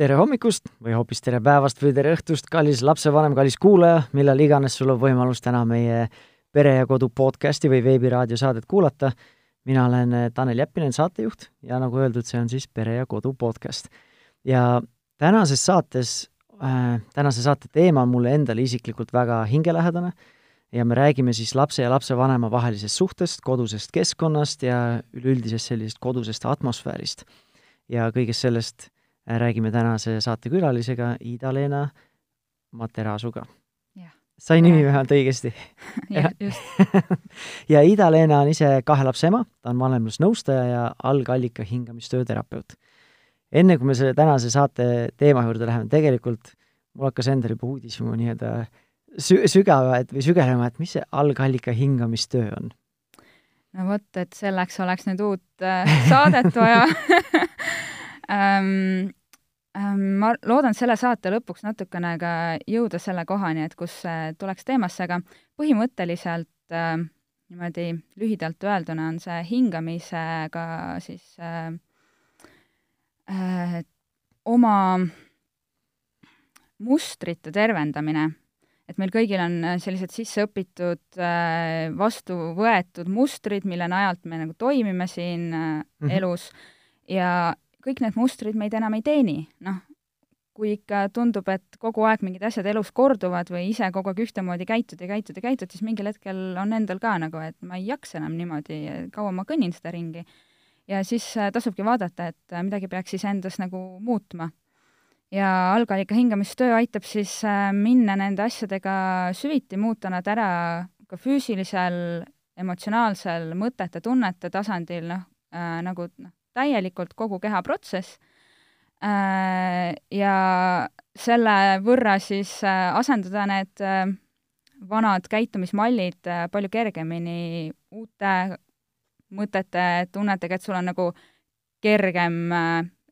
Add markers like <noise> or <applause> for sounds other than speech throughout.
tere hommikust või hoopis tere päevast või tere õhtust, kallis lapsevanem, kallis kuulaja, millal iganes sul on võimalus täna meie Pere ja Kodu podcasti või veebiraadio saadet kuulata. mina olen eh, Tanel Jeppinen, saatejuht ja nagu öeldud, see on siis Pere ja Kodu podcast. ja tänases saates äh,, tänase saate teema on mulle endale isiklikult väga hingelähedane ja me räägime siis lapse ja lapsevanema vahelisest suhtest, kodusest keskkonnast ja üleüldisest sellisest kodusest atmosfäärist. ja kõigest sellest räägime tänase saatekülalisega Ida-Leena Materasuga. sai nimi vähemalt õigesti? <laughs> jah, just <laughs> ja Ida-Leena on ise kahe lapse ema, ta on vanemlusnõustaja ja algallika hingamistöö terapeut. enne kui me selle tänase saate teema juurde läheme, tegelikult mul hakkas endal juba uudishimu nii-öelda sü-, sügava, et või sügelema, et mis see algallika hingamistöö on? no vot, et selleks oleks nüüd uut äh, saadet vaja <laughs> ähm, ma loodan selle saate lõpuks natukene ka jõuda selle kohani, et kus äh, tuleks teemasse, aga põhimõtteliselt äh, niimoodi lühidalt öelduna on see hingamisega siis äh, äh, oma mustrite tervendamine, et meil kõigil on äh, sellised sisse õpitud, äh, vastu võetud mustrid, mille najalt me nagu toimime siin mm -hmm. elus ja kõik need mustrid meid enam ei teeni, noh, kui ikka tundub, et kogu aeg mingid asjad elus korduvad või ise kogu aeg ühtemoodi käitud ja käitud ja käitud, siis mingil hetkel on endal ka nagu, et ma ei jaksa enam niimoodi, kaua ma kõnnin seda ringi. ja siis äh, tasubki vaadata, et äh, midagi peaks siis endas nagu muutma. ja algallika hingamistöö aitab siis äh, minna nende asjadega süviti, muuta nad ära ka füüsilisel, emotsionaalsel, mõtete, tunnete tasandil, noh äh,, nagu noh, täielikult kogu keha protsess äh, ja selle võrra siis äh, asendada need äh, vanad käitumismallid palju kergemini uute mõtete, tunnetega, et sul on nagu kergem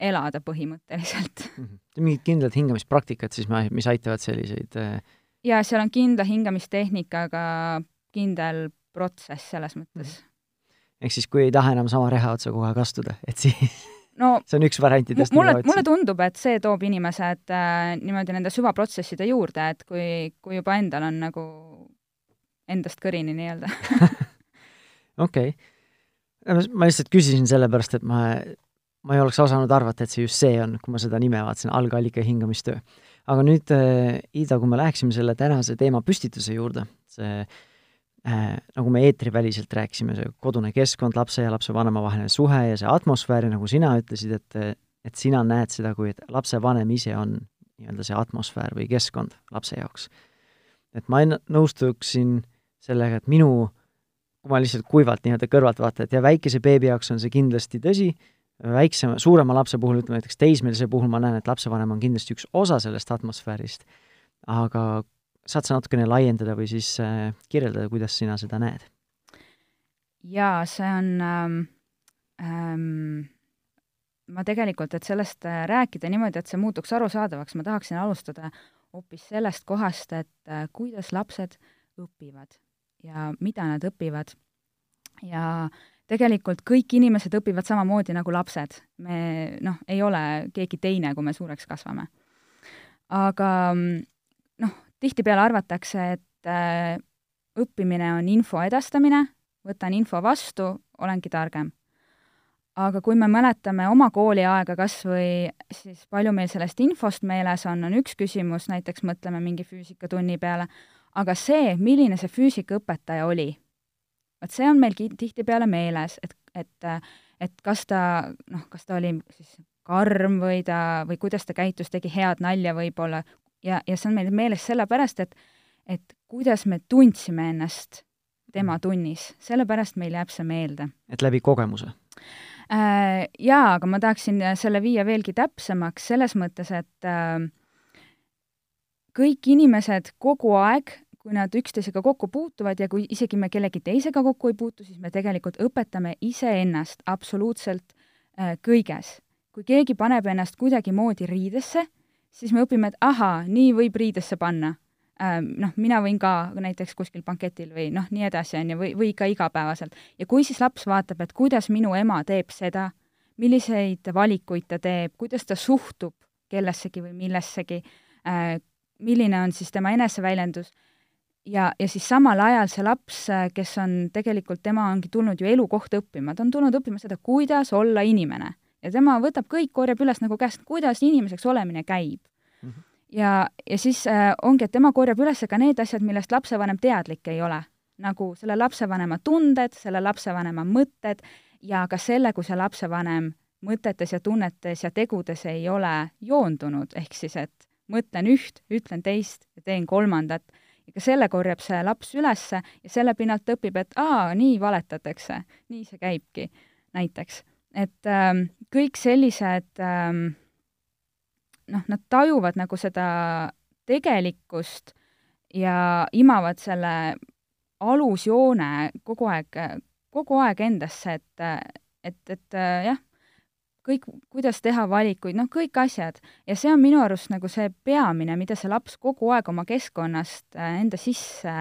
elada põhimõtteliselt mm. -hmm. mingid kindlad hingamispraktikad siis, mis aitavad selliseid jaa, seal on kindla hingamistehnikaga kindel protsess selles mõttes mm. -hmm ehk siis, kui ei taha enam sama reha otsa kogu aeg astuda, et siis no <laughs> see on üks variantidest. mulle, mulle tundub, et see toob inimesed äh, niimoodi nende süvaprotsesside juurde, et kui, kui juba endal on nagu endast kõrini nii-öelda. <laughs> okei. ma lihtsalt küsisin sellepärast, et ma, ma ei oleks osanud arvata, et see just see on, kui ma seda nime vaatasin, algallika hingamistöö. aga nüüd äh,, Ida, kui me läheksime selle tänase teema püstituse juurde, see äh, nagu me eetriväliselt rääkisime, see kodune keskkond, lapse ja lapsevanema vaheline suhe ja see atmosfäär ja nagu sina ütlesid, et et sina näed seda kui, et lapsevanem ise on nii-öelda see atmosfäär või keskkond lapse jaoks. et ma nõustuksin sellega, et minu, kui ma lihtsalt kuivalt nii-öelda kõrvalt vaatan, et ja väikese beebi jaoks on see kindlasti tõsi, väiksema, suurema lapse puhul, ütleme näiteks teismelise puhul ma näen, et lapsevanem on kindlasti üks osa sellest atmosfäärist, aga saad sa natukene laiendada või siis äh, kirjeldada, kuidas sina seda näed? jaa, see on ähm, ähm, ma tegelikult, et sellest äh, rääkida niimoodi, et see muutuks arusaadavaks, ma tahaksin alustada hoopis sellest kohast, et äh, kuidas lapsed õpivad ja mida nad õpivad. ja tegelikult kõik inimesed õpivad samamoodi nagu lapsed. me noh, ei ole keegi teine, kui me suureks kasvame. aga noh, tihtipeale arvatakse, et äh, õppimine on info edastamine, võtan info vastu, olengi targem. aga kui me mäletame oma kooliaega kas või, siis palju meil sellest infost meeles on, on üks küsimus, näiteks mõtleme mingi füüsikatunni peale, aga see, milline see füüsikaõpetaja oli, vot see on meil tihtipeale meeles, et, et et kas ta, noh, kas ta oli siis karm või ta, või kuidas ta käitus, tegi head nalja võib-olla, ja, ja see on meil meeles sellepärast, et, et kuidas me tundsime ennast tema mm. tunnis, sellepärast meil jääb see meelde. et läbi kogemuse äh,? Jaa, aga ma tahaksin selle viia veelgi täpsemaks selles mõttes, et äh, kõik inimesed kogu aeg, kui nad üksteisega kokku puutuvad ja kui isegi me kellegi teisega kokku ei puutu, siis me tegelikult õpetame iseennast absoluutselt äh, kõiges. kui keegi paneb ennast kuidagimoodi riidesse, siis me õpime, et ahaa, nii võib riidesse panna ähm,. Noh, mina võin ka näiteks kuskil banketil või noh, nii edasi, on ju, või, või ka igapäevaselt. ja kui siis laps vaatab, et kuidas minu ema teeb seda, milliseid valikuid ta teeb, kuidas ta suhtub kellessegi või millessegi, milline on siis tema eneseväljendus ja, ja siis samal ajal see laps, kes on tegelikult, tema ongi tulnud ju elukohta õppima, ta on tulnud õppima seda, kuidas olla inimene. Ja tema võtab kõik, korjab üles nagu käest, kuidas inimeseks olemine käib mm. -hmm. ja, ja siis äh, ongi, et tema korjab üles ka need asjad, millest lapsevanem teadlik ei ole. nagu selle lapsevanema tunded, selle lapsevanema mõtted ja ka selle, kui see lapsevanem mõtetes ja tunnetes ja tegudes ei ole joondunud, ehk siis et mõtlen üht, ütlen teist ja teen kolmandat ja ka selle korjab see laps üles ja selle pinnalt õpib, et aa, nii valetatakse, nii see käibki, näiteks. Et ähm, kõik sellised ähm, noh, nad tajuvad nagu seda tegelikkust ja imavad selle alusjoone kogu aeg, kogu aeg endasse, et, et, et jah, kõik, kuidas teha valikuid, noh, kõik asjad. ja see on minu arust nagu see peamine, mida see laps kogu aeg oma keskkonnast äh, enda sisse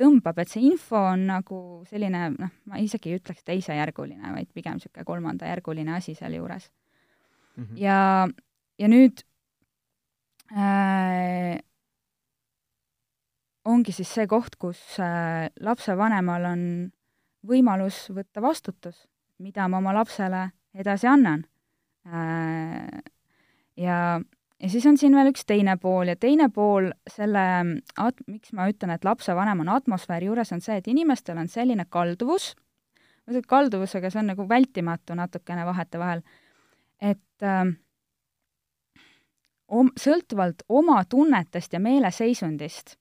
tõmbab, et see info on nagu selline, noh, ma isegi ei ütleks teisejärguline, vaid pigem niisugune kolmandajärguline asi sealjuures mm. -hmm. ja, ja nüüd äh, ongi siis see koht, kus äh, lapsevanemal on võimalus võtta vastutus, mida ma oma lapsele edasi annan Äh, ja, ja siis on siin veel üks teine pool ja teine pool selle at-, miks ma ütlen, et lapsevanem on atmosfääri juures, on see, et inimestel on selline kalduvus, ma ütlen kalduvusega, see on nagu vältimatu natukene vahetevahel, et äh, om-, sõltuvalt oma tunnetest ja meeleseisundist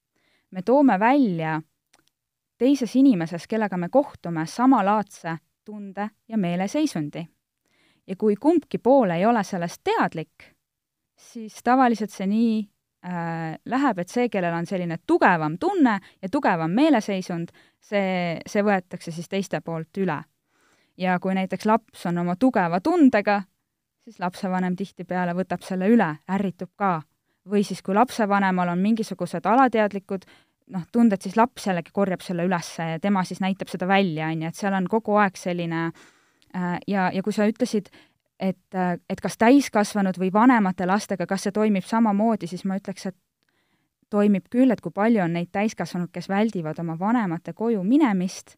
me toome välja teises inimeses, kellega me kohtume, samalaadse tunde ja meeleseisundi. Ja kui kumbki pool ei ole sellest teadlik, siis tavaliselt see nii äh, läheb, et see, kellel on selline tugevam tunne ja tugevam meeleseisund, see, see võetakse siis teiste poolt üle. ja kui näiteks laps on oma tugeva tundega, siis lapsevanem tihtipeale võtab selle üle, ärritub ka. või siis, kui lapsevanemal on mingisugused alateadlikud noh, tunded, siis laps jällegi korjab selle üles ja tema siis näitab seda välja, on ju, et seal on kogu aeg selline äh, ja, ja kui sa ütlesid, et, äh, et kas täiskasvanud või vanemate lastega, kas see toimib samamoodi, siis ma ütleks, et toimib küll, et kui palju on neid täiskasvanuid, kes väldivad oma vanemate koju minemist,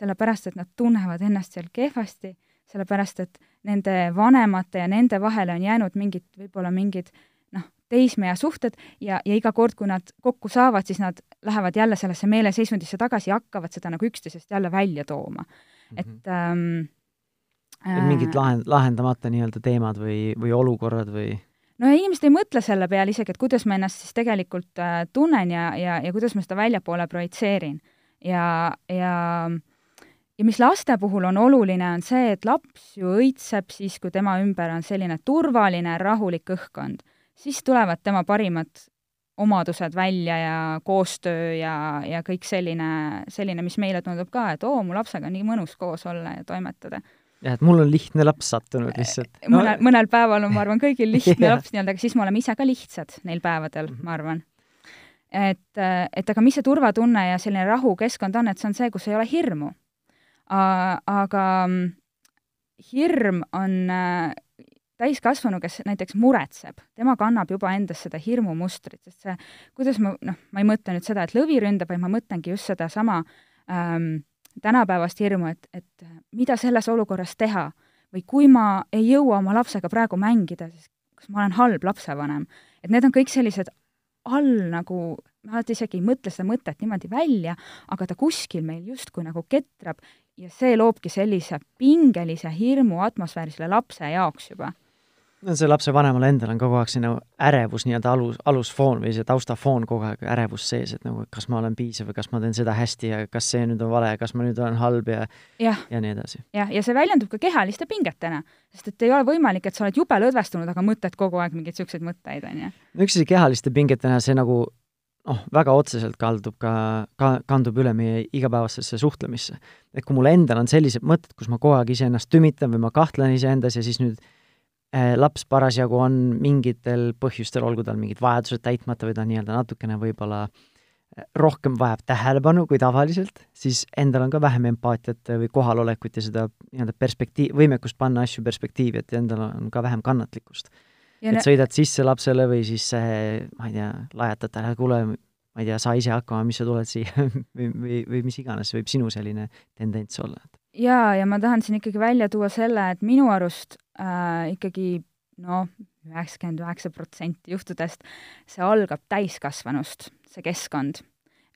sellepärast et nad tunnevad ennast seal kehvasti, sellepärast et nende vanemate ja nende vahele on jäänud mingid, võib-olla mingid noh, teismea suhted ja, ja iga kord, kui nad kokku saavad, siis nad lähevad jälle sellesse meeleseisundisse tagasi ja hakkavad seda nagu üksteisest jälle välja tooma mm. -hmm. et ähm, mingid lahend-, lahendamata nii-öelda teemad või, või olukorrad või? no ja inimesed ei mõtle selle peale isegi, et kuidas ma ennast siis tegelikult äh, tunnen ja, ja, ja kuidas ma seda väljapoole projitseerin. ja, ja ja mis laste puhul on oluline, on see, et laps ju õitseb siis, kui tema ümber on selline turvaline, rahulik õhkkond. siis tulevad tema parimad omadused välja ja koostöö ja, ja kõik selline, selline, mis meile tundub ka, et oo, mu lapsega on nii mõnus koos olla ja toimetada jah, et mul on lihtne laps sattunud lihtsalt no.. mõnel, mõnel päeval on, ma arvan, kõigil <laughs> lihtne yeah. laps nii-öelda, aga siis me oleme ise ka lihtsad neil päevadel mm, -hmm. ma arvan. et, et aga mis see turvatunne ja selline rahukeskkond on, et see on see, kus ei ole hirmu. aga mm, hirm on äh, täiskasvanu, kes näiteks muretseb, tema kannab juba endas seda hirmumustrit, sest see, kuidas ma, noh, ma ei mõtle nüüd seda, et lõvi ründab, vaid ma mõtlengi just sedasama ähm, tänapäevast hirmu, et, et mida selles olukorras teha või kui ma ei jõua oma lapsega praegu mängida, siis kas ma olen halb lapsevanem. et need on kõik sellised all nagu, ma alati isegi ei mõtle seda mõtet niimoodi välja, aga ta kuskil meil justkui nagu ketrab ja see loobki sellise pingelise hirmu atmosfääri selle lapse jaoks juba no see lapsevanemal endal on kogu aeg selline ärevus nii-öelda alus, alusfoon või see taustafoon kogu aeg ärevus sees, et nagu kas ma olen piisav või kas ma teen seda hästi ja kas see nüüd on vale, kas ma nüüd olen halb ja ja, ja nii edasi. jah, ja see väljendub ka kehaliste pingetena, sest et ei ole võimalik, et sa oled jube lõdvestunud, aga mõtled kogu aeg mingeid niisuguseid mõtteid, on ju. no üks asi kehaliste pingetena, see nagu noh, väga otseselt kaldub ka, ka, kandub üle meie igapäevasesse suhtlemisse. et kui mul endal on sellised mõtted, kus ma kogu aeg iseennast tümitan või ma kahtlen iseendas ja siis nüüd laps parasjagu on mingitel põhjustel, olgu tal mingid vajadused täitmata või ta nii-öelda natukene võib-olla äh, rohkem vajab tähelepanu kui tavaliselt, siis endal on ka vähem empaatiat või kohalolekut ja seda nii-öelda perspektiiv, võimekust panna asju perspektiivi, et endal on ka vähem kannatlikkust. et sõidad sisse lapsele või siis äh, ma ei tea, lajatad talle, kuule, ma ei tea, saa ise hakkama, mis sa tuled siia <laughs> või, või, või mis iganes võib sinu selline tendents olla? Jaa, ja ma tahan siin ikkagi välja tuua selle, et minu arust äh, ikkagi noh, üheksakümmend üheksa protsenti juhtudest see algab täiskasvanust, see keskkond.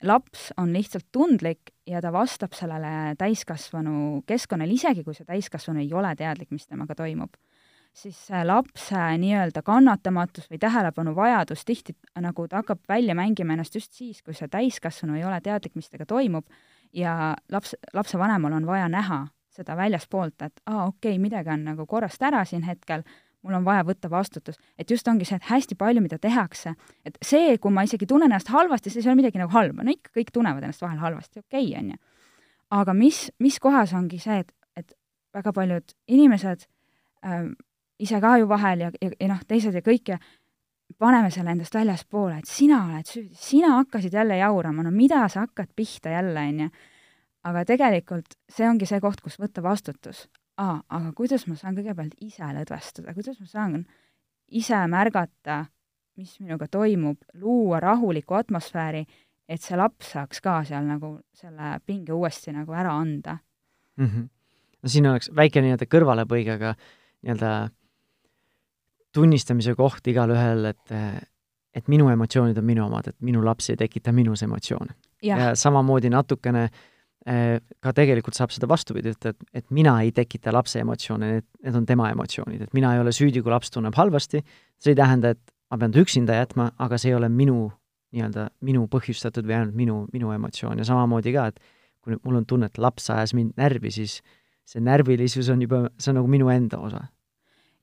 laps on lihtsalt tundlik ja ta vastab sellele täiskasvanu keskkonnale, isegi kui see täiskasvanu ei ole teadlik, mis temaga toimub siis lapse nii-öelda kannatamatus või tähelepanuvajadus tihti nagu ta hakkab välja mängima ennast just siis, kui see täiskasvanu ei ole teadlik, mis temaga toimub ja laps, lapsevanemal on vaja näha seda väljaspoolt, et aa, okei okay,, midagi on nagu korrast ära siin hetkel, mul on vaja võtta vastutus. et just ongi see, et hästi palju, mida tehakse, et see, kui ma isegi tunnen ennast halvasti, siis ei ole midagi nagu halba, no ikka kõik tunnevad ennast vahel halvasti, okei okay,, on ju. aga mis, mis kohas ongi see, et, et väga paljud inimesed ähm, ise ka ju vahel ja, ja, ja noh, teised ja kõik ja paneme selle endast väljaspoole, et sina oled süüdi, sina hakkasid jälle jaurama, no mida sa hakkad pihta jälle, on ju. aga tegelikult see ongi see koht, kus võtta vastutus. aa, aga kuidas ma saan kõigepealt ise lõdvestuda, kuidas ma saan ise märgata, mis minuga toimub, luua rahuliku atmosfääri, et see laps saaks ka seal nagu selle pinge uuesti nagu ära anda mm. -hmm. no siin oleks väike nii-öelda kõrvalepõige, aga nii-öelda tunnistamise koht igalühel, et et minu emotsioonid on minu omad, et minu laps ei tekita minus emotsioone. ja samamoodi natukene eh, ka tegelikult saab seda vastupidi ütelda, et, et mina ei tekita lapse emotsioone, need, need on tema emotsioonid, et mina ei ole süüdi, kui laps tunneb halvasti, see ei tähenda, et ma pean ta üksinda jätma, aga see ei ole minu nii-öelda, minu põhjustatud või ainult minu, minu emotsioon. Ja samamoodi ka, et kui mul on tunne, et laps ajas mind närvi, siis see närvilisus on juba, see on nagu minu enda osa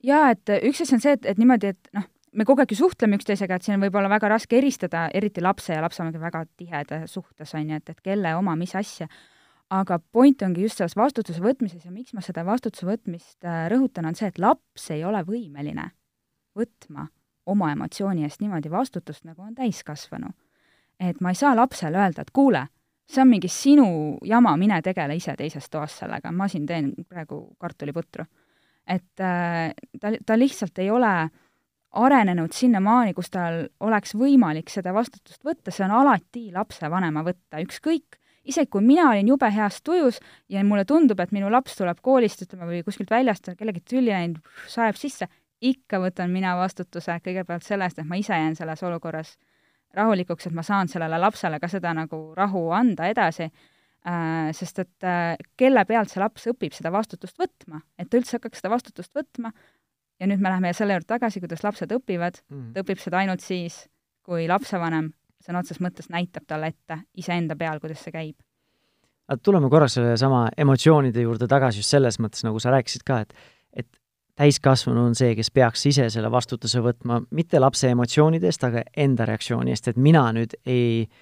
jaa, et üks asi on see, et, et niimoodi, et noh, me kogu aeg ju suhtleme üksteisega, et siin on võib-olla väga raske eristada, eriti lapse ja lapse on väga tiheda suhtes, on ju, et, et kelle oma mis asja. aga point ongi just selles vastutuse võtmises ja miks ma seda vastutuse võtmist äh, rõhutan, on see, et laps ei ole võimeline võtma oma emotsiooni eest niimoodi vastutust, nagu on täiskasvanu. et ma ei saa lapsele öelda, et kuule, see on mingi sinu jama, mine tegele ise teises toas sellega, ma siin teen praegu kartuliputru et äh, ta, ta lihtsalt ei ole arenenud sinnamaani, kus tal oleks võimalik seda vastutust võtta, see on alati lapsevanema võtta, ükskõik, isegi kui mina olin jube heas tujus ja mulle tundub, et minu laps tuleb koolist, ütleme, või kuskilt väljast kellegi tülli läinud, sajab sisse, ikka võtan mina vastutuse kõigepealt selle eest, et ma ise jään selles olukorras rahulikuks, et ma saan sellele lapsele ka seda nagu rahu anda edasi sest et äh, kelle pealt see laps õpib seda vastutust võtma, et ta üldse hakkaks seda vastutust võtma, ja nüüd me läheme selle juurde tagasi, kuidas lapsed õpivad mm., ta õpib seda ainult siis, kui lapsevanem sõna otseses mõttes näitab talle ette iseenda peal, kuidas see käib. aga tuleme korraks sellesama emotsioonide juurde tagasi just selles mõttes, nagu sa rääkisid ka, et et täiskasvanu on see, kes peaks ise selle vastutuse võtma, mitte lapse emotsioonide eest, aga enda reaktsiooni eest, et mina nüüd ei äh,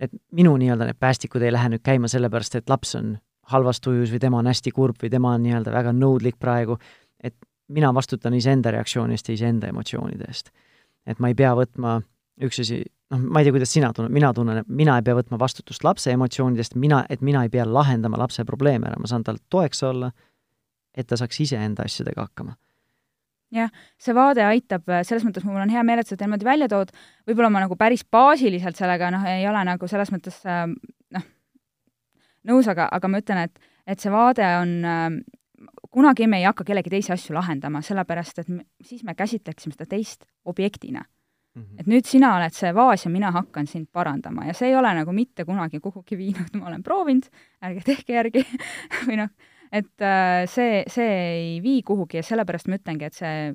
et minu nii-öelda need päästikud ei lähe nüüd käima sellepärast, et laps on halvas tujus või tema on hästi kurb või tema on nii-öelda väga nõudlik praegu, et mina vastutan iseenda reaktsiooni eest ja iseenda emotsioonide eest. et ma ei pea võtma, üks asi, noh, ma ei tea, kuidas sina tunned, mina tunnen, et mina ei pea võtma vastutust lapse emotsioonidest, mina, et mina ei pea lahendama lapse probleeme ära, ma saan tal toeks olla, et ta saaks iseenda asjadega hakkama jah, see vaade aitab, äh, selles mõttes mul on hea meel, et sa seda niimoodi välja tood, võib-olla ma nagu päris baasiliselt sellega noh, ei ole nagu selles mõttes äh, noh, nõus, aga, aga ma ütlen, et, et see vaade on äh, kunagi me ei hakka kellegi teisi asju lahendama, sellepärast et me, siis me käsitleksime seda teist objektina mm. -hmm. et nüüd sina oled see vaas ja mina hakkan sind parandama ja see ei ole nagu mitte kunagi kuhugi viinud, ma olen proovinud, ärge tehke järgi <laughs> või noh, et äh, see, see ei vii kuhugi ja sellepärast ma ütlengi, et see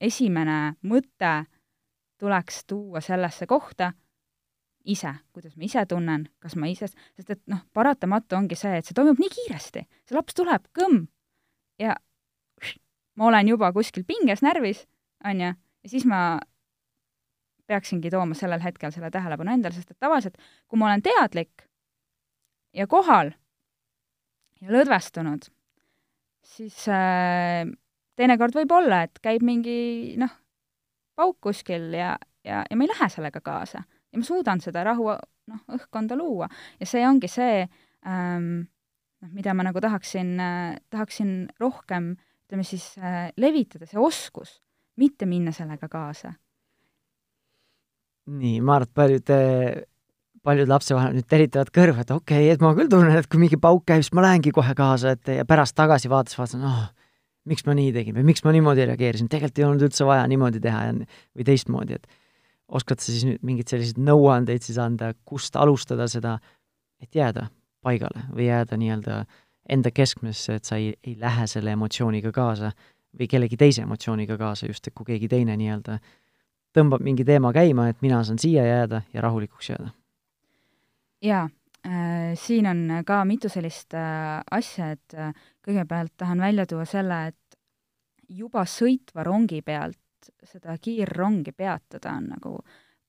esimene mõte tuleks tuua sellesse kohta ise, kuidas ma ise tunnen, kas ma ise, sest et noh, paratamatu ongi see, et see toimub nii kiiresti, see laps tuleb, kõmm, ja ma olen juba kuskil pinges, närvis, on ju, ja siis ma peaksingi tooma sellel hetkel selle tähelepanu endale, sest et tavaliselt, kui ma olen teadlik ja kohal, ja lõdvestunud, siis äh, teinekord võib olla, et käib mingi noh, pauk kuskil ja, ja, ja ma ei lähe sellega kaasa. ja ma suudan seda rahu, noh, õhkkonda luua. ja see ongi see ähm,, noh, mida ma nagu tahaksin äh,, tahaksin rohkem, ütleme siis äh,, levitada, see oskus, mitte minna sellega kaasa. nii, ma arvan, et paljud, lapsevanemad nüüd teritavad kõrva, et okei okay,, et ma küll tunnen, et kui mingi pauk käib, siis ma lähengi kohe kaasa, et ja pärast tagasi vaadates vaatasin, oh, miks ma nii tegin või miks ma niimoodi reageerisin, tegelikult ei olnud üldse vaja niimoodi teha ja või teistmoodi, et oskad sa siis nüüd mingeid selliseid nõuandeid siis anda, kust alustada seda, et jääda paigale või jääda nii-öelda enda keskmesse, et sa ei, ei lähe selle emotsiooniga kaasa või kellegi teise emotsiooniga kaasa, just et kui keegi teine nii-öelda tõmbab mingi teema käima, et mina saan siia jääda ja rahulikuks jääda. Jaa äh,, siin on ka mitu sellist äh, asja, et äh, kõigepealt tahan välja tuua selle, et juba sõitva rongi pealt seda kiirrongi peatada on nagu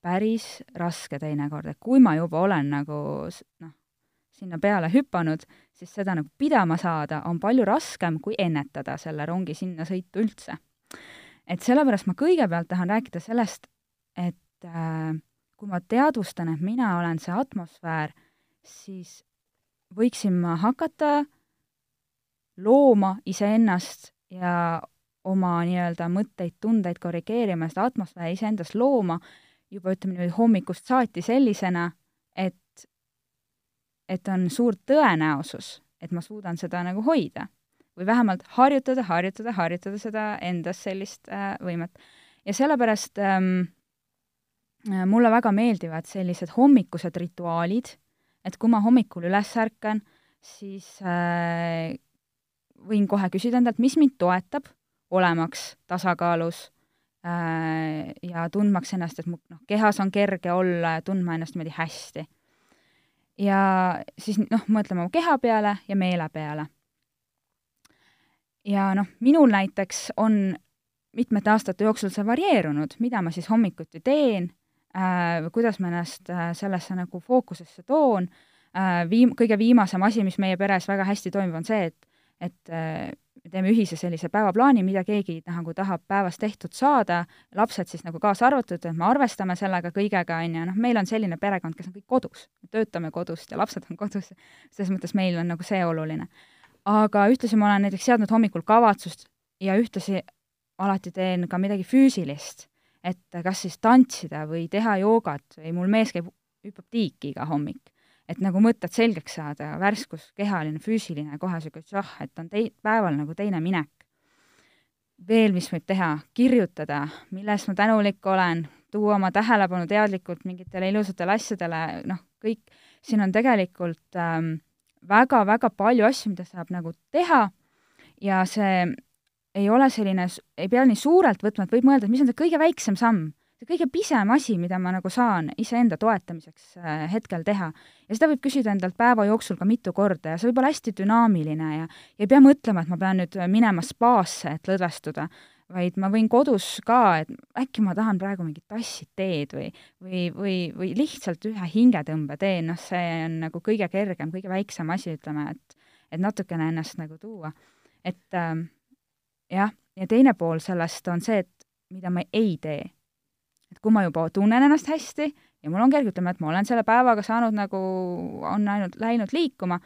päris raske teinekord, et kui ma juba olen nagu noh, sinna peale hüpanud, siis seda nagu pidama saada on palju raskem, kui ennetada selle rongi sinna sõitu üldse. et sellepärast ma kõigepealt tahan rääkida sellest, et äh, kui ma teadvustan, et mina olen see atmosfäär, siis võiksin ma hakata looma iseennast ja oma nii-öelda mõtteid, tundeid korrigeerima, seda atmosfääri iseendas looma juba ütleme niimoodi hommikust saati sellisena, et, et on suur tõenäosus, et ma suudan seda nagu hoida. või vähemalt harjutada, harjutada, harjutada seda endas sellist äh, võimet. ja sellepärast ähm, äh, mulle väga meeldivad sellised hommikused rituaalid, et kui ma hommikul üles ärkan, siis äh, võin kohe küsida endalt, mis mind toetab olemaks tasakaalus äh, ja tundmaks ennast, et mu noh, kehas on kerge olla ja tundma ennast niimoodi hästi. ja siis noh, mõtlema oma keha peale ja meele peale. ja noh, minul näiteks on mitmete aastate jooksul see varieerunud, mida ma siis hommikuti teen äh,, kuidas ma ennast äh, sellesse nagu fookusesse toon? Äh,, viim-, kõige viimasem asi, mis meie peres väga hästi toimib, on see, et et me teeme ühise sellise päevaplaani, mida keegi nagu tahab päevas tehtud saada, lapsed siis nagu kaasa arvatud, et me arvestame sellega kõigega, on ju, noh, meil on selline perekond, kes on kõik kodus, me töötame kodust ja lapsed on kodus, selles mõttes meil on nagu see oluline. aga ühtlasi ma olen näiteks seadnud hommikul kavatsust ja ühtlasi alati teen ka midagi füüsilist, et kas siis tantsida või teha joogat või mul mees käib, hüppab tiiki iga hommik. Et nagu mõtted selgeks saada, värskus, kehaline, füüsiline, kohe niisugune tšah, et on tei-, päeval nagu teine minek. veel, mis võib teha, kirjutada, mille eest ma tänulik olen, tuua oma tähelepanu teadlikult mingitele ilusatele asjadele, noh, kõik, siin on tegelikult ähm, väga-väga palju asju, mida saab nagu teha. Ja see ei ole selline, ei pea nii suurelt võtma, et võib mõelda, et mis on see kõige väiksem samm see kõige pisem asi, mida ma nagu saan iseenda toetamiseks äh, hetkel teha. ja seda võib küsida endalt päeva jooksul ka mitu korda ja see võib olla hästi dünaamiline ja, ja ei pea mõtlema, et ma pean nüüd minema spaasse, et lõdvestuda, vaid ma võin kodus ka, et äkki ma tahan praegu mingit tassi teed või, või, või, või lihtsalt ühe hingetõmbe teen, noh, see on nagu kõige kergem, kõige väiksem asi, ütleme, et, et natukene ennast nagu tuua. et äh, jah, ja teine pool sellest on see, et mida ma ei tee et kui ma juba tunnen ennast hästi ja mul on kerge, ütleme, et ma olen selle päevaga saanud nagu, on ainult läinud liikuma,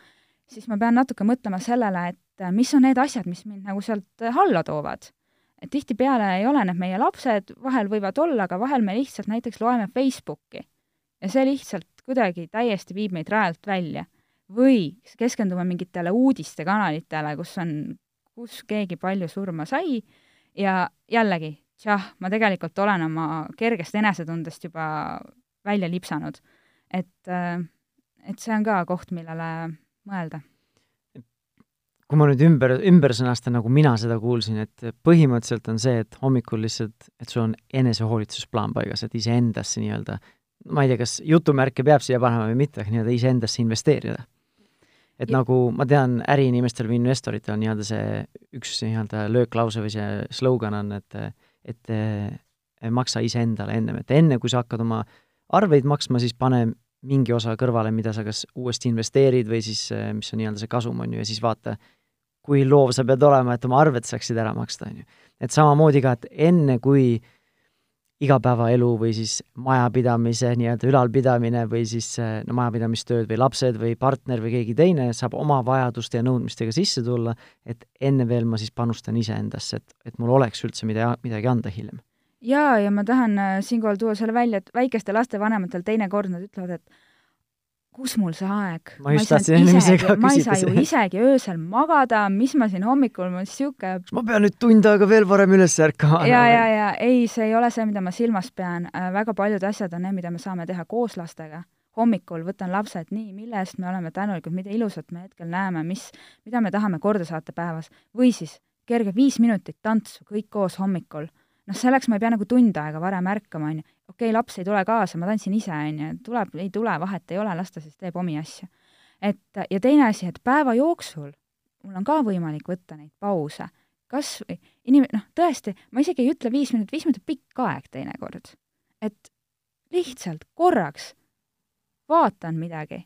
siis ma pean natuke mõtlema sellele, et mis on need asjad, mis mind nagu sealt alla toovad. et tihtipeale ei ole need meie lapsed, vahel võivad olla, aga vahel me lihtsalt näiteks loeme Facebooki ja see lihtsalt kuidagi täiesti viib meid rajalt välja. või keskendume mingitele uudistekanalitele, kus on, kus keegi palju surma sai ja jällegi, tšah, ma tegelikult olen oma kergest enesetundest juba välja lipsanud. et, äh, et see on ka koht, millele mõelda. kui ma nüüd ümber, ümber sõnastan, nagu mina seda kuulsin, et põhimõtteliselt on see, et hommikul lihtsalt, et sul on enesehoolitsusplaan paigas, et iseendasse nii-öelda, ma ei tea, kas jutumärke peab siia panema või mitte, aga nii-öelda iseendasse investeerida et ja. nagu ma tean, äriinimestel või investoritel on nii-öelda see üks nii-öelda lööklause või see slogan on, et et äh, maksa iseendale ennem, et enne, kui sa hakkad oma arveid maksma, siis pane mingi osa kõrvale, mida sa kas uuesti investeerid või siis äh, mis on nii-öelda see kasum, on ju, ja siis vaata, kui loov sa pead olema, et oma arved saaksid ära maksta, on ju. et samamoodi ka, et enne, kui igapäevaelu või siis majapidamise nii-öelda ülalpidamine või siis no majapidamistööd või lapsed või partner või keegi teine saab oma vajaduste ja nõudmistega sisse tulla, et enne veel ma siis panustan iseendasse, et, et mul oleks üldse mida, midagi anda hiljem. jaa, ja ma tahan äh, siinkohal tuua selle välja, et väikeste laste vanematel teinekord nad ütlevad, et kus mul see aeg? ma just tahtsin enne ise ka küsida. ma ei saa ju isegi öösel magada, mis ma siin hommikul, ma sihuke. ma pean nüüd tund aega veel varem üles ärkama? ja, ja, ja ei, see ei ole see, mida ma silmas pean. Äh, väga paljud asjad on need, mida me saame teha koos lastega. hommikul võtan lapsed, nii, mille eest me oleme tänulikud, mida ilusat me hetkel näeme, mis, mida me tahame korda saata päevas. või siis kerge viis minutit tantsu kõik koos hommikul noh, selleks ma ei pea nagu tund aega varem ärkama, on ju. okei okay,, laps ei tule kaasa, ma tantsin ise, on ju, tuleb, ei tule, vahet ei ole, las ta siis teeb omi asju. et ja teine asi, et päeva jooksul mul on ka võimalik võtta neid pause. kas inim-, noh, tõesti, ma isegi ei ütle viis minutit, viis minutit pikk aeg teinekord. et lihtsalt korraks vaatan midagi,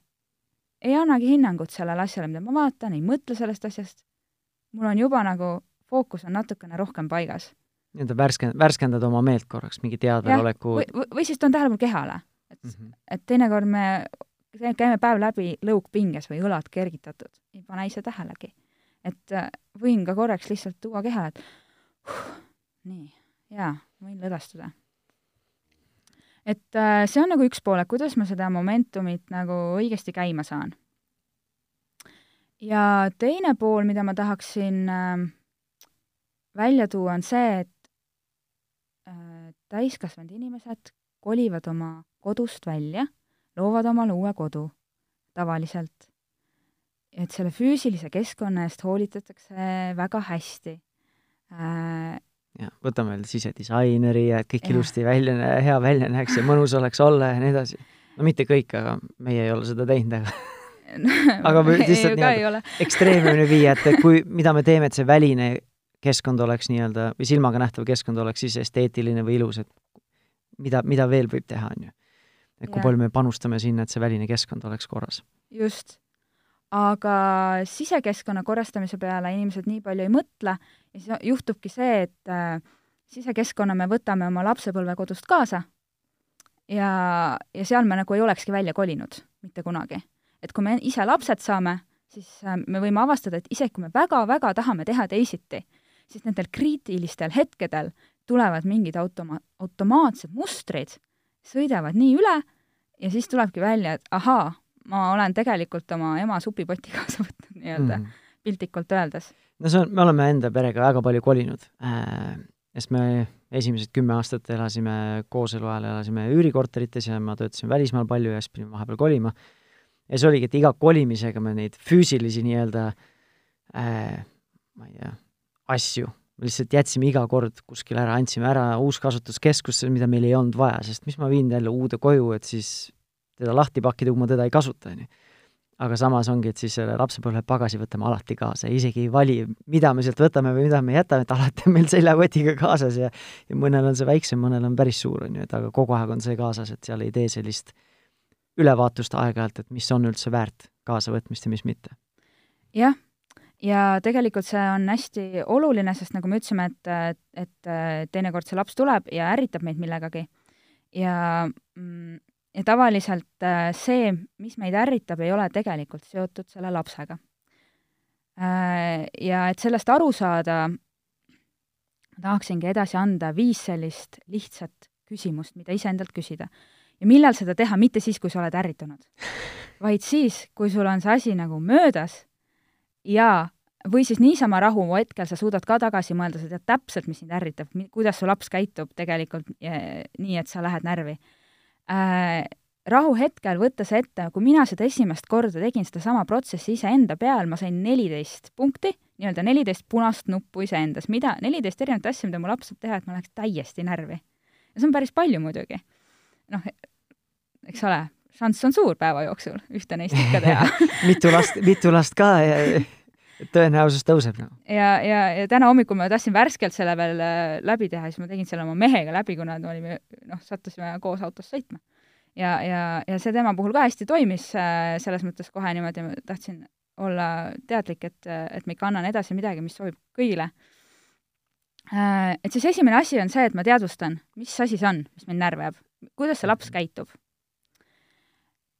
ei annagi hinnangut sellele asjale, mida ma vaatan, ei mõtle sellest asjast, mul on juba nagu fookus on natukene rohkem paigas nii-öelda värske, värskendad oma meelt korraks, mingi teadveloleku või, või, või siis toon tähelepanu kehale. et mm, -hmm. et teinekord me käime päev läbi lõug pinges või õlad kergitatud, ei pane ise tähelegi. et äh, võin ka korraks lihtsalt tuua kehale, et huh, nii, jaa, võin lõdvestuda. et äh, see on nagu üks pool, et kuidas ma seda momentumit nagu õigesti käima saan. ja teine pool, mida ma tahaksin äh, välja tuua, on see, et täiskasvanud inimesed kolivad oma kodust välja, loovad omale uue kodu tavaliselt. et selle füüsilise keskkonna eest hoolitsetakse väga hästi äh,. jah, võtame veel sisedisaineri ja et kõik ja. ilusti välja, hea välja näeks ja mõnus oleks olla ja nii edasi. no mitte kõik, aga meie ei ole seda teinud, aga <laughs> aga lihtsalt nii-öelda ekstreemne viia, et kui, mida me teeme, et see väline keskkond oleks nii-öelda, või silmaga nähtav keskkond oleks siis esteetiline või ilus, et mida, mida veel võib teha, on ju. et kui ja. palju me panustame sinna, et see väline keskkond oleks korras. just. aga sisekeskkonna korrastamise peale inimesed nii palju ei mõtle ja siis juhtubki see, et äh, sisekeskkonna me võtame oma lapsepõlvekodust kaasa ja, ja seal me nagu ei olekski välja kolinud mitte kunagi. et kui me ise lapsed saame, siis äh, me võime avastada, et isegi kui me väga-väga tahame teha teisiti, siis nendel kriitilistel hetkedel tulevad mingid automa-, automaatsed mustrid, sõidavad nii üle ja siis tulebki välja, et ahaa, ma olen tegelikult oma ema supipoti <laughs> kaasa võtnud nii-öelda mm., piltlikult öeldes. no see on, me oleme enda perega väga palju kolinud äh,, sest me esimesed kümme aastat elasime kooselu ajal, elasime üürikorterites ja ma töötasin välismaal palju ja siis pidime vahepeal kolima. ja see oligi, et iga kolimisega me neid füüsilisi nii-öelda äh, ma ei tea, asju, lihtsalt jätsime iga kord kuskile ära, andsime ära uuskasutuskeskusse, mida meil ei olnud vaja, sest mis ma viin jälle uude koju, et siis teda lahti pakkida, kui ma teda ei kasuta, on ju. aga samas ongi, et siis selle lapsepõlve pagasi võtame alati kaasa, isegi ei vali, mida me sealt võtame või mida me jätame, et alati on meil seljakotiga kaasas ja ja mõnel on see väiksem, mõnel on päris suur, on ju, et aga kogu aeg on see kaasas, et seal ei tee sellist ülevaatust aeg-ajalt, et mis on üldse väärt kaasavõtmist ja mis mitte. jah ja tegelikult see on hästi oluline, sest nagu me ütlesime, et, et teinekord see laps tuleb ja ärritab meid millegagi. ja, mm, ja tavaliselt äh, see, mis meid ärritab, ei ole tegelikult seotud selle lapsega. Äh, ja et sellest aru saada, tahaksingi edasi anda viis sellist lihtsat küsimust, mida iseendalt küsida. ja millal seda teha, mitte siis, kui sa oled ärritunud, vaid siis, kui sul on see asi nagu möödas ja või siis niisama rahu hetkel sa suudad ka tagasi mõelda, sa tead täpselt, mis sind ärritab, kuidas su laps käitub tegelikult nii, et sa lähed närvi äh,. rahu hetkel võttes ette, kui mina seda esimest korda tegin, sedasama protsessi iseenda peal, ma sain neliteist punkti, nii-öelda neliteist punast nuppu iseendas, mida, neliteist erinevat asja, mida mu laps saab teha, et ma läheks täiesti närvi. ja see on päris palju muidugi. noh, eks ole, šanss on suur päeva jooksul ühte neist ikka teha <laughs> mitu last, mitu last ka tõenäosus tõuseb nagu. ja, ja, ja täna hommikul ma tahtsin värskelt selle veel äh, läbi teha, siis ma tegin selle oma mehega läbi, kuna me olime, noh, sattusime koos autos sõitma. ja, ja, ja see tema puhul ka hästi toimis äh, selles mõttes kohe niimoodi, ma tahtsin olla teadlik, et, et ma ikka annan edasi midagi, mis sobib kõigile. Äh, et siis esimene asi on see, et ma teadvustan, mis asi see on, mis mind närvab, kuidas see laps käitub.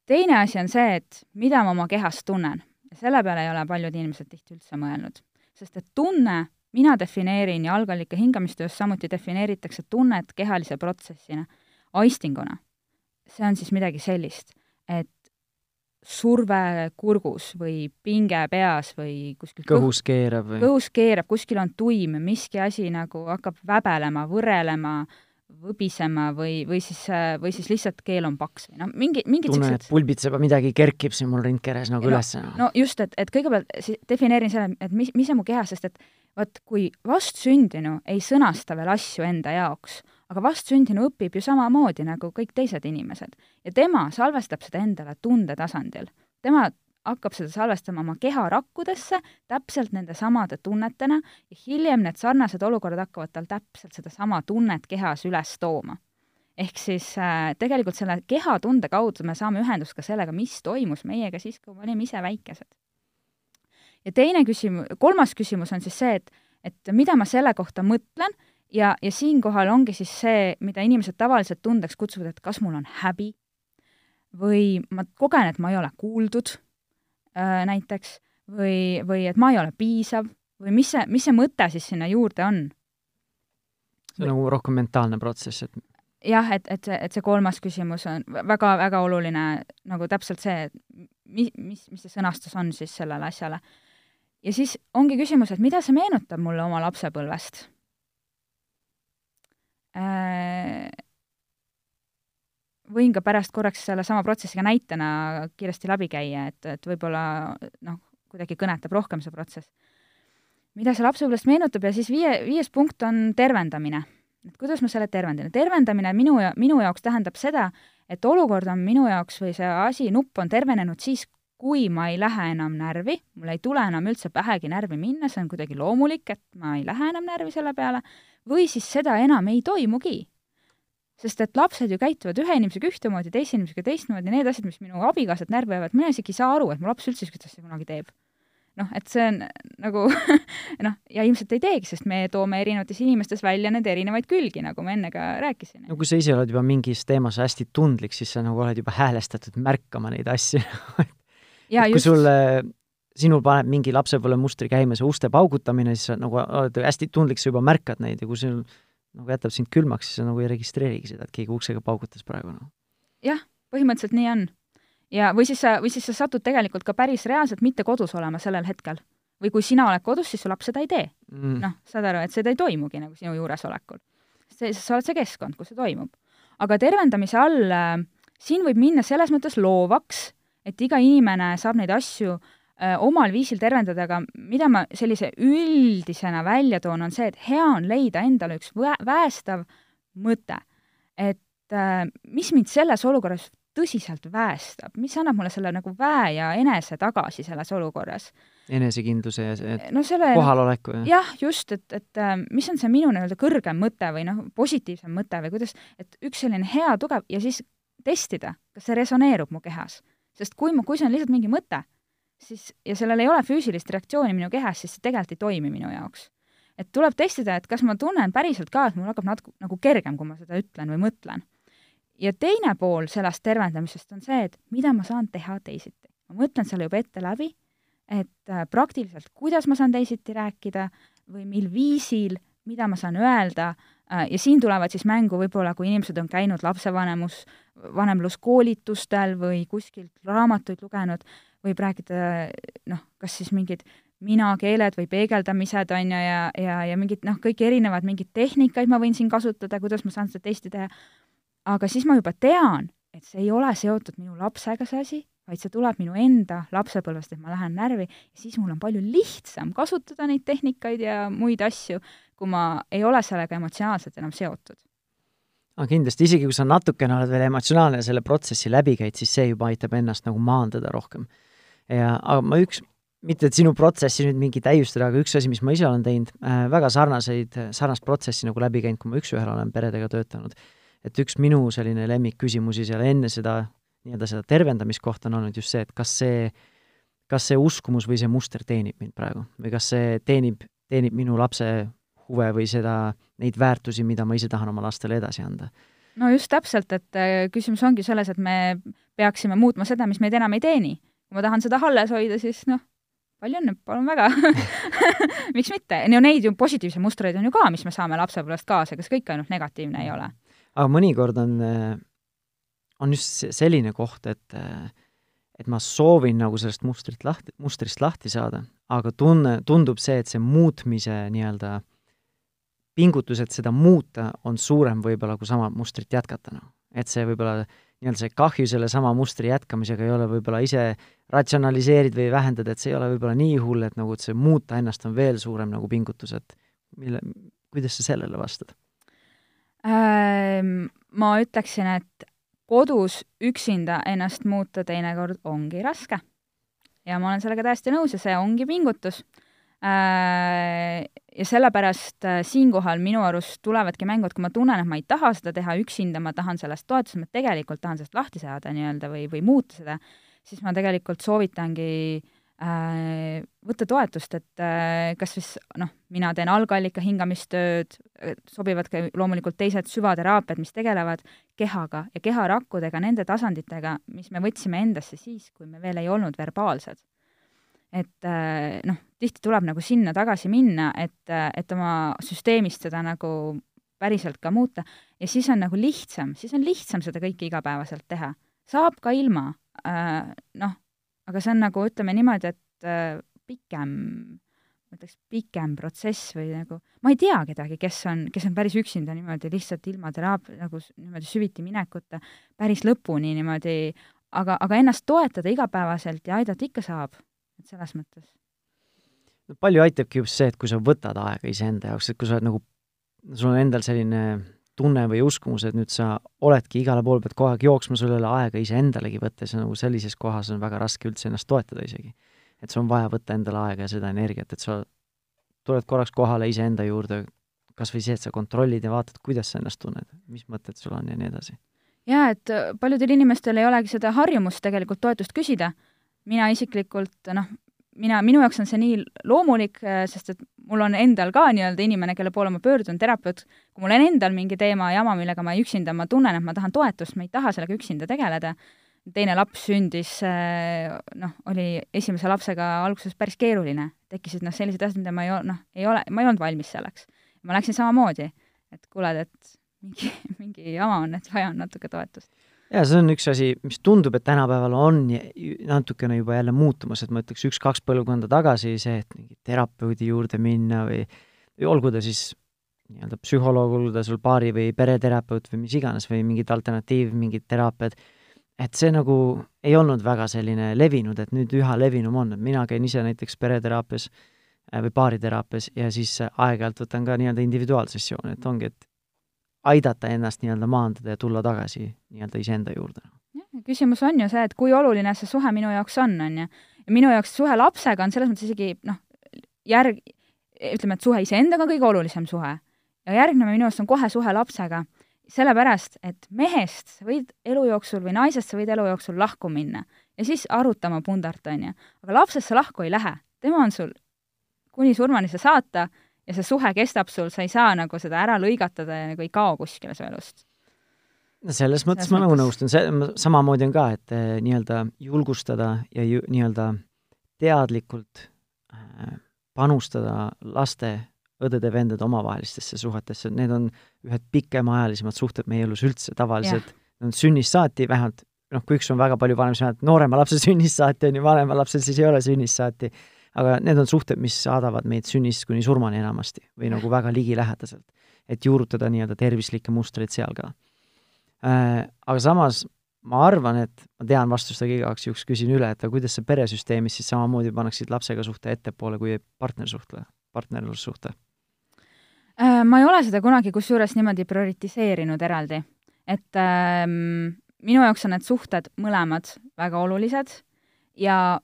teine asi on see, et mida ma oma kehas tunnen ja selle peale ei ole paljud inimesed tihti üldse mõelnud, sest et tunne, mina defineerin ja algallika hingamistöös samuti defineeritakse tunnet kehalise protsessina, aistinguna. see on siis midagi sellist, et surve kurgus või pinge peas või kuskil kõhus keerab või? kõhus keerab, kuskil on tuim, miski asi nagu hakkab väbelema, võrelema, võbisema või, või siis, või siis lihtsalt keel on paks või noh, mingi, mingid tunnen, et pulbitseb ja midagi kerkib siin mul rindkeres nagu no, üles. no just, et, et kõigepealt defineerin selle, et mis, mis on mu kehas, sest et vot kui vastsündinu ei sõnasta veel asju enda jaoks, aga vastsündinu õpib ju samamoodi nagu kõik teised inimesed ja tema salvestab seda endale tundetasandil. tema hakkab seda salvestama oma keha rakkudesse täpselt nende samade tunnetena ja hiljem need sarnased olukorrad hakkavad tal täpselt sedasama tunnet kehas üles tooma. ehk siis äh, tegelikult selle kehatunde kaudu me saame ühendust ka sellega, mis toimus meiega siis, kui me olime ise väikesed. ja teine küsimus, kolmas küsimus on siis see, et, et mida ma selle kohta mõtlen ja, ja siinkohal ongi siis see, mida inimesed tavaliselt tundeks kutsuvad, et kas mul on häbi või ma kogen, et ma ei ole kuuldud näiteks, või, või et ma ei ole piisav või mis see, mis see mõte siis sinna juurde on? see on nagu rohkem mentaalne protsess, et jah, et, et see, et see kolmas küsimus on väga-väga oluline, nagu täpselt see, mis, mis, mis see sõnastus on siis sellele asjale. ja siis ongi küsimus, et mida see meenutab mulle oma lapsepõlvest Äh, võin ka pärast korraks sellesama protsessiga näitena kiiresti läbi käia, et, et võib-olla noh, kuidagi kõnetab rohkem see protsess. mida see lapsepõlvest meenutab ja siis viie, viies punkt on tervendamine. et kuidas ma selle tervendan. tervendamine minu, minu jaoks tähendab seda, et olukord on minu jaoks või see asi, nupp on tervenenud siis, kui ma ei lähe enam närvi, mul ei tule enam üldse pähegi närvi minna, see on kuidagi loomulik, et ma ei lähe enam närvi selle peale, või siis seda enam ei toimugi. Sest et lapsed ju käituvad ühe inimesega ühtemoodi, teise inimesega teistmoodi, need asjad, mis minu abikaasat närvi ajavad, mina isegi ei saa aru, et mu laps üldse niisugust asja kunagi teeb. noh, et see on nagu <laughs> noh, ja ilmselt ei teegi, sest me toome erinevates inimestes välja nende erinevaid külgi, nagu ma enne ka rääkisin. no kui sa ise oled juba mingis teemas hästi tundlik, siis sa nagu oled juba häälestatud märkama neid asju <laughs> ja, kui just... sulle sinul paneb mingi lapsepõlvemustri käima, see uste paugutamine, siis sa nagu oled hästi tundlik, sa juba märkad neid ja kui sul nagu jätab sind külmaks, siis sa nagu ei registreerigi seda, et keegi uksega paugutas praegu, noh. jah, põhimõtteliselt nii on. ja, või siis sa, või siis sa satud tegelikult ka päris reaalselt mitte kodus olema sellel hetkel. või kui sina oled kodus, siis su laps seda ei tee mm.. noh, saad aru, et seda ei toimugi nagu sinu juuresolekul. see, sa oled see keskkond, kus see toimub. aga tervendamise all äh, siin võib minna selles mõttes loovaks, et iga inimene saab neid asju Äh, omal viisil tervendada, aga mida ma sellise üldisena välja toon, on see, et hea on leida endale üks vä-, väestav mõte. et äh, mis mind selles olukorras tõsiselt väestab, mis annab mulle selle nagu väe ja enese tagasi selles olukorras. enesekindluse ja see no, selle, kohaloleku ja jah, just, et, et äh, mis on see minu nii-öelda kõrgem mõte või noh, positiivsem mõte või kuidas, et üks selline hea, tugev ja siis testida, kas see resoneerub mu kehas. sest kui ma, kui see on lihtsalt mingi mõte, siis, ja sellel ei ole füüsilist reaktsiooni minu kehas, siis see tegelikult ei toimi minu jaoks. et tuleb testida, et kas ma tunnen päriselt ka, et mul hakkab natuke nagu kergem, kui ma seda ütlen või mõtlen. ja teine pool sellest tervendamisest on see, et mida ma saan teha teisiti. ma mõtlen selle juba ette läbi, et äh, praktiliselt, kuidas ma saan teisiti rääkida või mil viisil, mida ma saan öelda äh, ja siin tulevad siis mängu võib-olla, kui inimesed on käinud lapsevanemus, vanemluskoolitustel või kuskilt raamatuid lugenud, võib rääkida noh, kas siis mingid minakeeled või peegeldamised, on ju, ja, ja, ja mingid noh, kõik erinevad mingeid tehnikaid ma võin siin kasutada, kuidas ma saan seda testi teha, aga siis ma juba tean, et see ei ole seotud minu lapsega, see asi, vaid see tuleb minu enda lapsepõlvest, et ma lähen närvi ja siis mul on palju lihtsam kasutada neid tehnikaid ja muid asju, kui ma ei ole sellega emotsionaalselt enam seotud aga kindlasti, isegi kui sa natukene oled veel emotsionaalne ja selle protsessi läbi käid, siis see juba aitab ennast nagu maandada rohkem. Ja aga ma üks, mitte et sinu protsessi nüüd mingi täiustada, aga üks asi, mis ma ise olen teinud äh,, väga sarnaseid, sarnast protsessi nagu läbi käinud, kui ma üks-ühele olen peredega töötanud, et üks minu selline lemmikküsimusi seal enne seda, nii-öelda seda tervendamiskohta on olnud just see, et kas see, kas see uskumus või see muster teenib mind praegu. Või kas see teenib, teenib minu lapse huve või seda, neid väärtusi, mida ma ise tahan oma lastele edasi anda. no just täpselt, et äh, küsimus ongi selles, et me peaksime muutma seda, mis meid enam ei teeni. kui ma tahan seda alles hoida, siis noh, palju õnne, palun väga <laughs> miks mitte, no neid ju positiivseid mustreid on ju ka, mis me saame lapsepõlvest kaasa, kas kõik ainult negatiivne ei ole? aga mõnikord on, on just selline koht, et et ma soovin nagu sellest mustrit lahti, mustrist lahti saada, aga tunne, tundub see, et see muutmise nii-öelda pingutus, et seda muuta, on suurem võib-olla, kui sama mustrit jätkata, noh. et see võib-olla nii-öelda see kahju sellesama mustri jätkamisega ei ole võib-olla ise ratsionaliseerid või vähendad, et see ei ole võib-olla nii hull, et nagu, et see muuta ennast on veel suurem nagu pingutus, et mille, kuidas sa sellele vastad? Ähm, ma ütleksin, et kodus üksinda ennast muuta teinekord ongi raske. ja ma olen sellega täiesti nõus ja see ongi pingutus ja sellepärast äh, siinkohal minu arust tulevadki mängu, et kui ma tunnen, et ma ei taha seda teha üksinda, ma tahan sellest toetust, ma tegelikult tahan sellest lahti saada nii-öelda või, või muuta seda, siis ma tegelikult soovitangi äh, võtta toetust, et äh, kas siis noh, mina teen algallika hingamistööd, sobivad ka loomulikult teised süvateraapiad, mis tegelevad kehaga ja keharakkudega, nende tasanditega, mis me võtsime endasse siis, kui me veel ei olnud verbaalsed et äh, noh, tihti tuleb nagu sinna tagasi minna, et, äh, et oma süsteemist seda nagu päriselt ka muuta ja siis on nagu lihtsam, siis on lihtsam seda kõike igapäevaselt teha. saab ka ilma, äh, noh, aga see on nagu, ütleme niimoodi, et pikem, ma ütleks, pikem protsess või nagu, ma ei tea kedagi, kes on, kes on päris üksinda niimoodi lihtsalt ilma teraapia, nagu niimoodi süviti minekuta, päris lõpuni niimoodi, aga, aga ennast toetada igapäevaselt ja aidata ikka saab et selles mõttes. no palju aitabki just see, et kui sa võtad aega iseenda jaoks, et kui sa oled nagu, sul on endal selline tunne või uskumus, et nüüd sa oledki igale poole pead kogu aeg jooksma, sul ei ole aega iseendalegi võtta, siis nagu sellises kohas on väga raske üldse ennast toetada isegi. et sul on vaja võtta endale aega ja seda energiat, et sa tuled korraks kohale iseenda juurde, kas või see, et sa kontrollid ja vaatad, kuidas sa ennast tunned, mis mõtted sul on ja nii edasi. jaa, et paljudel inimestel ei olegi seda harjumust tegelikult toetust küsida mina isiklikult noh, mina, minu jaoks on see nii loomulik, äh, sest et mul on endal ka nii-öelda inimene, kelle poole ma pöördun, terapeut, kui mul on endal mingi teema, jama, millega ma üksinda, ma tunnen, et ma tahan toetust, ma ei taha sellega üksinda tegeleda, teine laps sündis, äh, noh, oli esimese lapsega alguses päris keeruline, tekkisid noh, sellised asjad, mida ma ei noh, ei ole, ma ei olnud valmis selleks. ma läksin samamoodi, et kuule, et mingi, <laughs> mingi jama on, et vaja on natuke toetust jaa, see on üks asi, mis tundub, et tänapäeval on natukene juba jälle muutumas, et ma ütleks üks-kaks põlvkonda tagasi see, et mingi terapeudi juurde minna või, või olgu ta siis nii-öelda psühholoog, olgu ta sul paari- või pereterapeut või mis iganes või mingid alternatiiv, mingid teraapiad, et see nagu ei olnud väga selline levinud, et nüüd üha levinum on, et mina käin ise näiteks pereteraapias äh, või baariteraapias ja siis aeg-ajalt võtan ka nii-öelda individuaalsessioone, et ongi, et aidata ennast nii-öelda maandada ja tulla tagasi nii-öelda iseenda juurde. küsimus on ju see, et kui oluline see suhe minu jaoks on, on ju. ja minu jaoks suhe lapsega on selles mõttes isegi noh, järg, ütleme, et suhe iseendaga on kõige olulisem suhe. ja järgneva minu arust on kohe suhe lapsega, sellepärast et mehest sa võid elu jooksul või naisest sa võid elu jooksul lahku minna ja siis arutama pundart, on ju. aga lapsest sa lahku ei lähe, tema on sul kuni surmani sa saata ja see suhe kestab sul, sa ei saa nagu seda ära lõigatada ja nagu ei kao kuskile su elust. no selles mõttes selles ma nagu nõustun, see, samamoodi on ka, et eh, nii-öelda julgustada ja ju, nii-öelda teadlikult äh, panustada laste, õdede-vendade omavahelistesse suhetesse, need on ühed pikemaajalisemad suhted meie elus üldse tavaliselt, nad on sünnist saati, vähemalt noh, kui üks on väga palju vanem, siis vähemalt noorema lapse sünnist saati on ju, vanemal lapsel siis ei ole sünnist saati aga need on suhted, mis saadavad meid sünnist kuni surmani enamasti või nagu väga ligilähedaselt, et juurutada nii-öelda tervislikke mustreid seal ka äh,. Aga samas ma arvan, et ma tean vastust, aga igaks juhuks küsin üle, et aga kuidas sa peresüsteemis siis samamoodi paneksid lapsega suhte ettepoole kui partnersuhtle, partnerlussuhte? Äh, ma ei ole seda kunagi kusjuures niimoodi prioritiseerinud eraldi, et ähm, minu jaoks on need suhted mõlemad väga olulised ja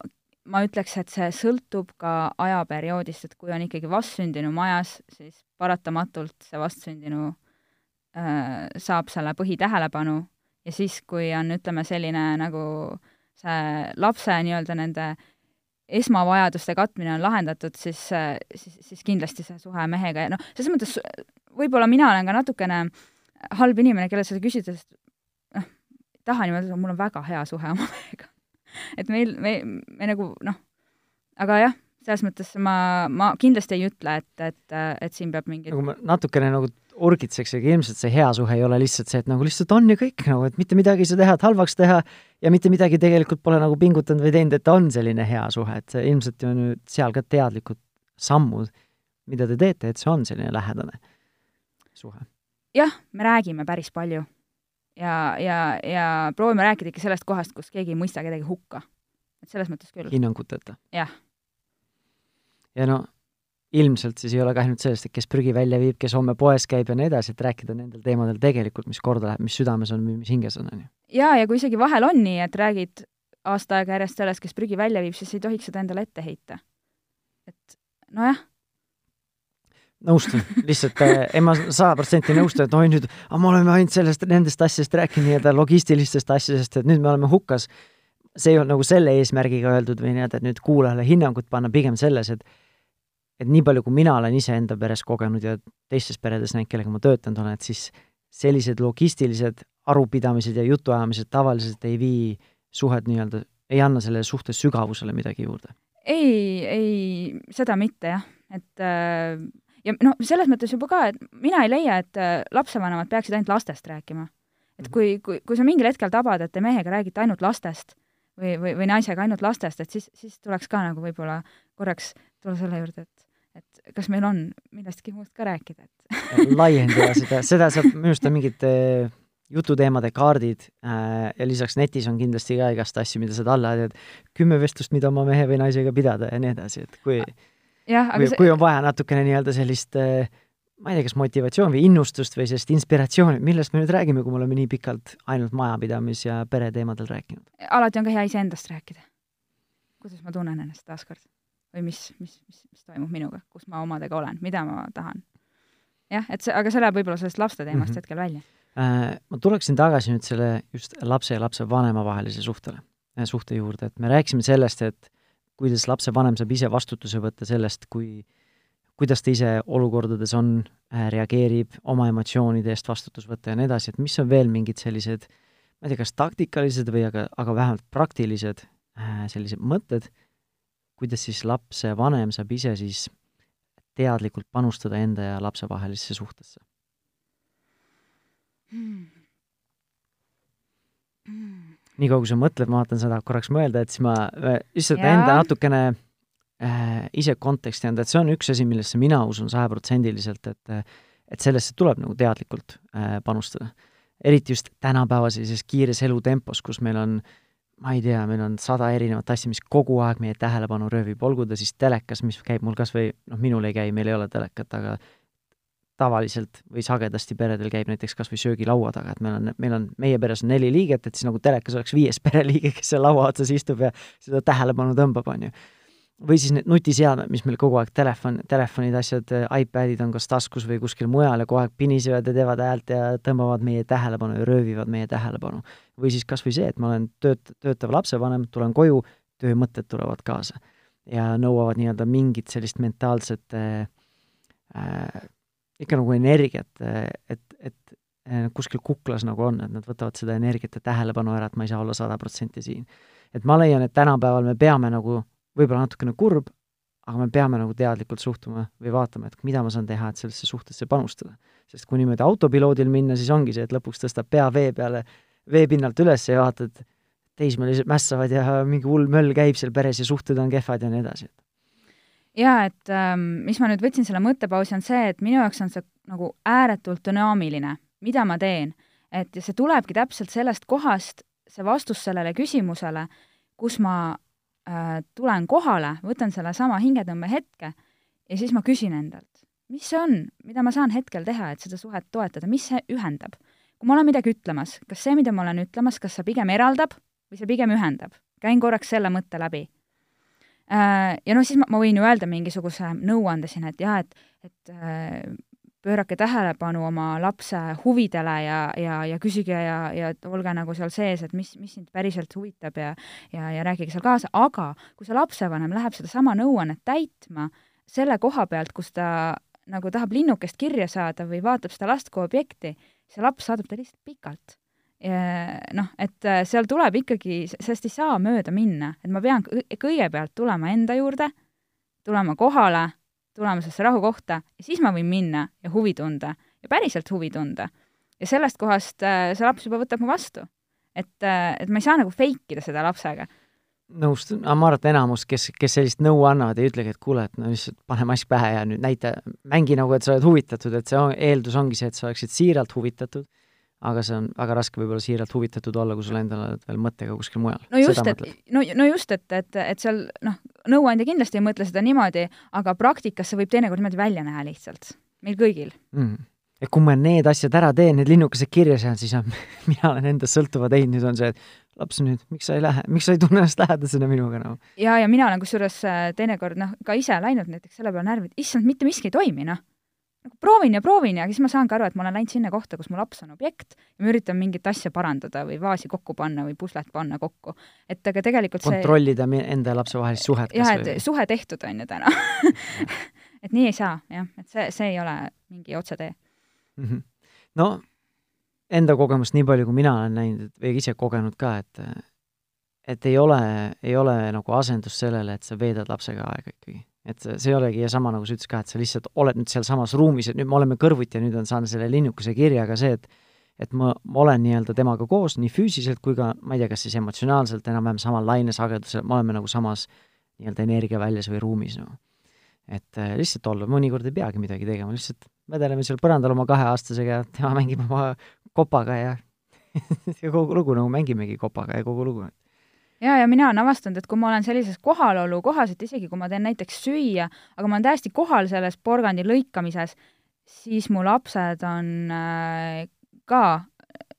ma ütleks, et see sõltub ka ajaperioodist, et kui on ikkagi vastsündinu majas, siis paratamatult see vastsündinu äh, saab selle põhitähelepanu ja siis, kui on, ütleme, selline nagu see lapse nii-öelda nende esmavajaduste katmine on lahendatud, siis, siis, siis kindlasti see suhe mehega ja noh, selles mõttes võib-olla mina olen ka natukene halb inimene, kellelt seda küsida, sest noh, tahan niimoodi, et mul on väga hea suhe oma mehega. Et meil, me, me nagu noh, aga jah, selles mõttes ma, ma kindlasti ei ütle, et, et, et siin peab mingi nagu ma natukene nagu urgitseks, aga ilmselt see hea suhe ei ole lihtsalt see, et nagu lihtsalt on ja kõik nagu, et mitte midagi ei saa teha, et halvaks teha ja mitte midagi tegelikult pole nagu pingutanud või teinud, et on selline hea suhe, et see ilmselt on ju seal ka teadlikud sammud, mida te teete, et see on selline lähedane suhe. jah, me räägime päris palju ja, ja, ja proovime rääkida ikka sellest kohast, kus keegi ei mõista kedagi hukka. et selles mõttes küll. hinnanguteta? jah. ja no ilmselt siis ei ole ka ainult sellest, et kes prügi välja viib, kes homme poes käib ja nii edasi, et rääkida nendel teemadel tegelikult, mis korda läheb, mis südames on mis hinges on, on ju. jaa, ja kui isegi vahel on nii, et räägid aasta aega järjest sellest, kes prügi välja viib, siis ei tohiks seda endale ette heita. et nojah. Nõustun, lihtsalt äh, ei ma sada protsenti nõustun, et oi nüüd, ma oleme ainult sellest, nendest asjadest rääkinud, nii-öelda logistilistest asjadest, et nüüd me oleme hukkas. see ei olnud nagu selle eesmärgiga öeldud või nii-öelda, et nüüd kuulajale hinnangut panna, pigem selles, et et nii palju, kui mina olen iseenda peres kogenud ja teistes peredes näinud, kellega ma töötanud olen, et siis sellised logistilised arupidamised ja jutuajamised tavaliselt ei vii suhet nii-öelda, ei anna sellele suhte sügavusele midagi juurde? ei, ei, seda mitte jah, et äh, ja noh, selles mõttes juba ka, et mina ei leia, et äh, lapsevanemad peaksid ainult lastest rääkima. et kui, kui, kui sa mingil hetkel tabad, et te mehega räägite ainult lastest või, või, või naisega ainult lastest, et siis, siis tuleks ka nagu võib-olla korraks tulla selle juurde, et et kas meil on millestki muust ka rääkida, et laiendada <laughs> seda, seda saab, minu arust on mingid äh, jututeemade kaardid äh, ja lisaks netis on kindlasti ka igast asju, mida saad alla ajada, et kümme vestlust, mida oma mehe või naisega pidada ja nii edasi, et kui kui, see... kui on vaja natukene nii-öelda sellist äh, ma ei tea, kas motivatsioon või innustust või sellist inspiratsiooni, millest me nüüd räägime, kui me oleme nii pikalt ainult majapidamis- ja pereteemadel rääkinud? alati on ka hea iseendast rääkida. kuidas ma tunnen ennast taaskord või mis, mis, mis, mis toimub minuga, kus ma omadega olen, mida ma tahan. jah, et see, aga see läheb võib-olla sellest laste teemast mm -hmm. hetkel välja äh,. Ma tuleksin tagasi nüüd selle just lapse ja lapsevanema vahelise suhtele, suhte juurde, et me rääkisime sellest, et kuidas lapsevanem saab ise vastutuse võtta sellest, kui kuidas ta ise olukordades on äh,, reageerib, oma emotsioonide eest vastutus võtta ja nii edasi, et mis on veel mingid sellised ma ei tea, kas taktikalised või aga, aga vähemalt praktilised äh, sellised mõtted kuidas siis lapsevanem saab ise siis teadlikult panustada enda ja lapse vahelisse suhtesse hmm.? Hmm. Niikaua, kui sa mõtled, ma vaatan seda korraks mõelda, et siis ma lihtsalt ja. enda natukene äh, ise konteksti anda, et see on üks asi, millesse mina usun sajaprotsendiliselt, et et sellesse tuleb nagu teadlikult äh, panustada. eriti just tänapäeva sellises kiires elutempos, kus meil on ma ei tea, meil on sada erinevat asja, mis kogu aeg meie tähelepanu röövib, olgu ta siis telekas, mis käib mul kas või noh, minul ei käi, meil ei ole telekat, aga tavaliselt või sagedasti peredel käib näiteks kas või söögilaua taga, et meil on, meil on, meie peres on neli liiget, et siis nagu telekas oleks viies <laughs> pereliige, kes seal laua otsas istub ja seda tähelepanu tõmbab, on ju või siis need nutiseadmed, mis meil kogu aeg telefon, telefonid, asjad, iPadid on kas taskus või kuskil mujal ja kogu aeg pinisevad ja teevad häält ja tõmbavad meie tähelepanu ja röövivad meie tähelepanu. või siis kas või see, et ma olen tööt-, töötav lapsevanem, tulen koju, töömõtted tulevad kaasa ja nõuavad nii-öelda mingit sellist mentaalset äh, äh, ikka nagu energiat, et, et kuskil kuklas nagu on, et nad võtavad seda energiat ja tähelepanu ära, et ma ei saa olla sada protsenti siin. et ma leian, et tänapäeval me peame nagu võib-olla natukene kurb, aga me peame nagu teadlikult suhtuma või vaatama, et mida ma saan teha, et sellesse suhtesse panustada. sest kui niimoodi autopiloodil minna, siis ongi see, et lõpuks tõstab pea vee peale, veepinnalt üles ja vaatad, teismelised mässavad ja mingi hull möll käib seal peres ja suhted on kehvad ja nii edasi. Jaa, et ähm, mis ma nüüd võtsin selle mõttepausi, on see, et minu jaoks on see nagu ääretult dünaamiline, mida ma teen. et see tulebki täpselt sellest kohast, see vastus sellele küsimusele, kus ma äh, tulen kohale, võtan sellesama hingetõmbehetke ja siis ma küsin endalt, mis see on, mida ma saan hetkel teha, et seda suhet toetada, mis see ühendab? kui ma olen midagi ütlemas, kas see, mida ma olen ütlemas, kas see pigem eraldab või see pigem ühendab? käin korraks selle mõtte läbi. Ja noh, siis ma, ma võin ju öelda mingisuguse nõuande siin, et jah, et, et äh, pöörake tähelepanu oma lapse huvidele ja, ja, ja küsige ja, ja olge nagu seal sees, et mis, mis sind päriselt huvitab ja ja, ja rääkige seal kaasa, aga kui see lapsevanem läheb sedasama nõuannet täitma selle koha pealt, kus ta nagu tahab linnukest kirja saada või vaatab seda last kui objekti, see laps saadab ta lihtsalt pikalt noh, et äh, seal tuleb ikkagi, sellest ei saa mööda minna, et ma pean kõigepealt tulema enda juurde, tulema kohale, tulema sellesse rahukohta ja siis ma võin minna ja huvi tunda ja päriselt huvi tunda. ja sellest kohast äh, see laps juba võtab mu vastu. et, äh, et ma ei saa nagu fake ida seda lapsega. Nõustun, aga ma arvan, et enamus, kes, kes sellist nõu annavad, ei ütlegi, et kuule, et no lihtsalt pane mask pähe ja nüüd näita, mängi nagu, et sa oled huvitatud, et see on, eeldus ongi see, et sa oleksid siiralt huvitatud aga see on väga raske võib-olla siiralt huvitatud olla, kui sul endal oled veel mõttega kuskil mujal. no just, et, no, no just, et, et, et seal noh, nõuandja kindlasti ei mõtle seda niimoodi, aga praktikas see võib teinekord niimoodi välja näha lihtsalt, meil kõigil mm.. et kui ma need asjad ära teen, need linnukesed kirja sean, siis on, <laughs> mina olen endast sõltuva teinud, nüüd on see, et laps nüüd, miks sa ei lähe, miks sa ei tunne ennast lähedasena minuga nagu no?? ja, ja mina olen kusjuures äh, teinekord noh, ka ise läinud näiteks selle peale närvi, et issand, mitte miski ei toimi, noh nagu proovin ja proovin ja siis ma saangi aru, et ma olen läinud sinna kohta, kus mu laps on objekt ja ma üritan mingit asja parandada või vaasi kokku panna või puslet panna kokku. et aga tegelikult kontrollida see... enda ja lapse vahelist suhet. jah, et või... suhe tehtud on ju täna <laughs> et nii ei saa, jah, et see, see ei ole mingi otsetee mm. -hmm. no enda kogemust nii palju, kui mina olen näinud või ise kogenud ka, et et ei ole, ei ole nagu asendust sellele, et sa veedad lapsega aega ikkagi et see ei olegi ja sama, nagu sa ütlesid ka, et sa lihtsalt oled nüüd sealsamas ruumis, et nüüd me oleme kõrvuti ja nüüd on saanud selle linnukese kirja ka see, et et ma, ma olen nii-öelda temaga koos nii füüsiliselt kui ka, ma ei tea, kas siis emotsionaalselt enam-vähem samal lainesagedusel, me oleme nagu samas nii-öelda energiaväljas või ruumis, noh. et äh, lihtsalt olla, mõnikord ei peagi midagi tegema, lihtsalt vedeleme seal põrandal oma kaheaastasega tema mängib oma kopaga ja <laughs> ja kogu lugu nagu mängimegi kopaga ja kogu lugu ja, ja mina olen avastanud, et kui ma olen sellises kohalolu kohas, et isegi kui ma teen näiteks süüa, aga ma olen täiesti kohal selles porgandi lõikamises, siis mu lapsed on äh, ka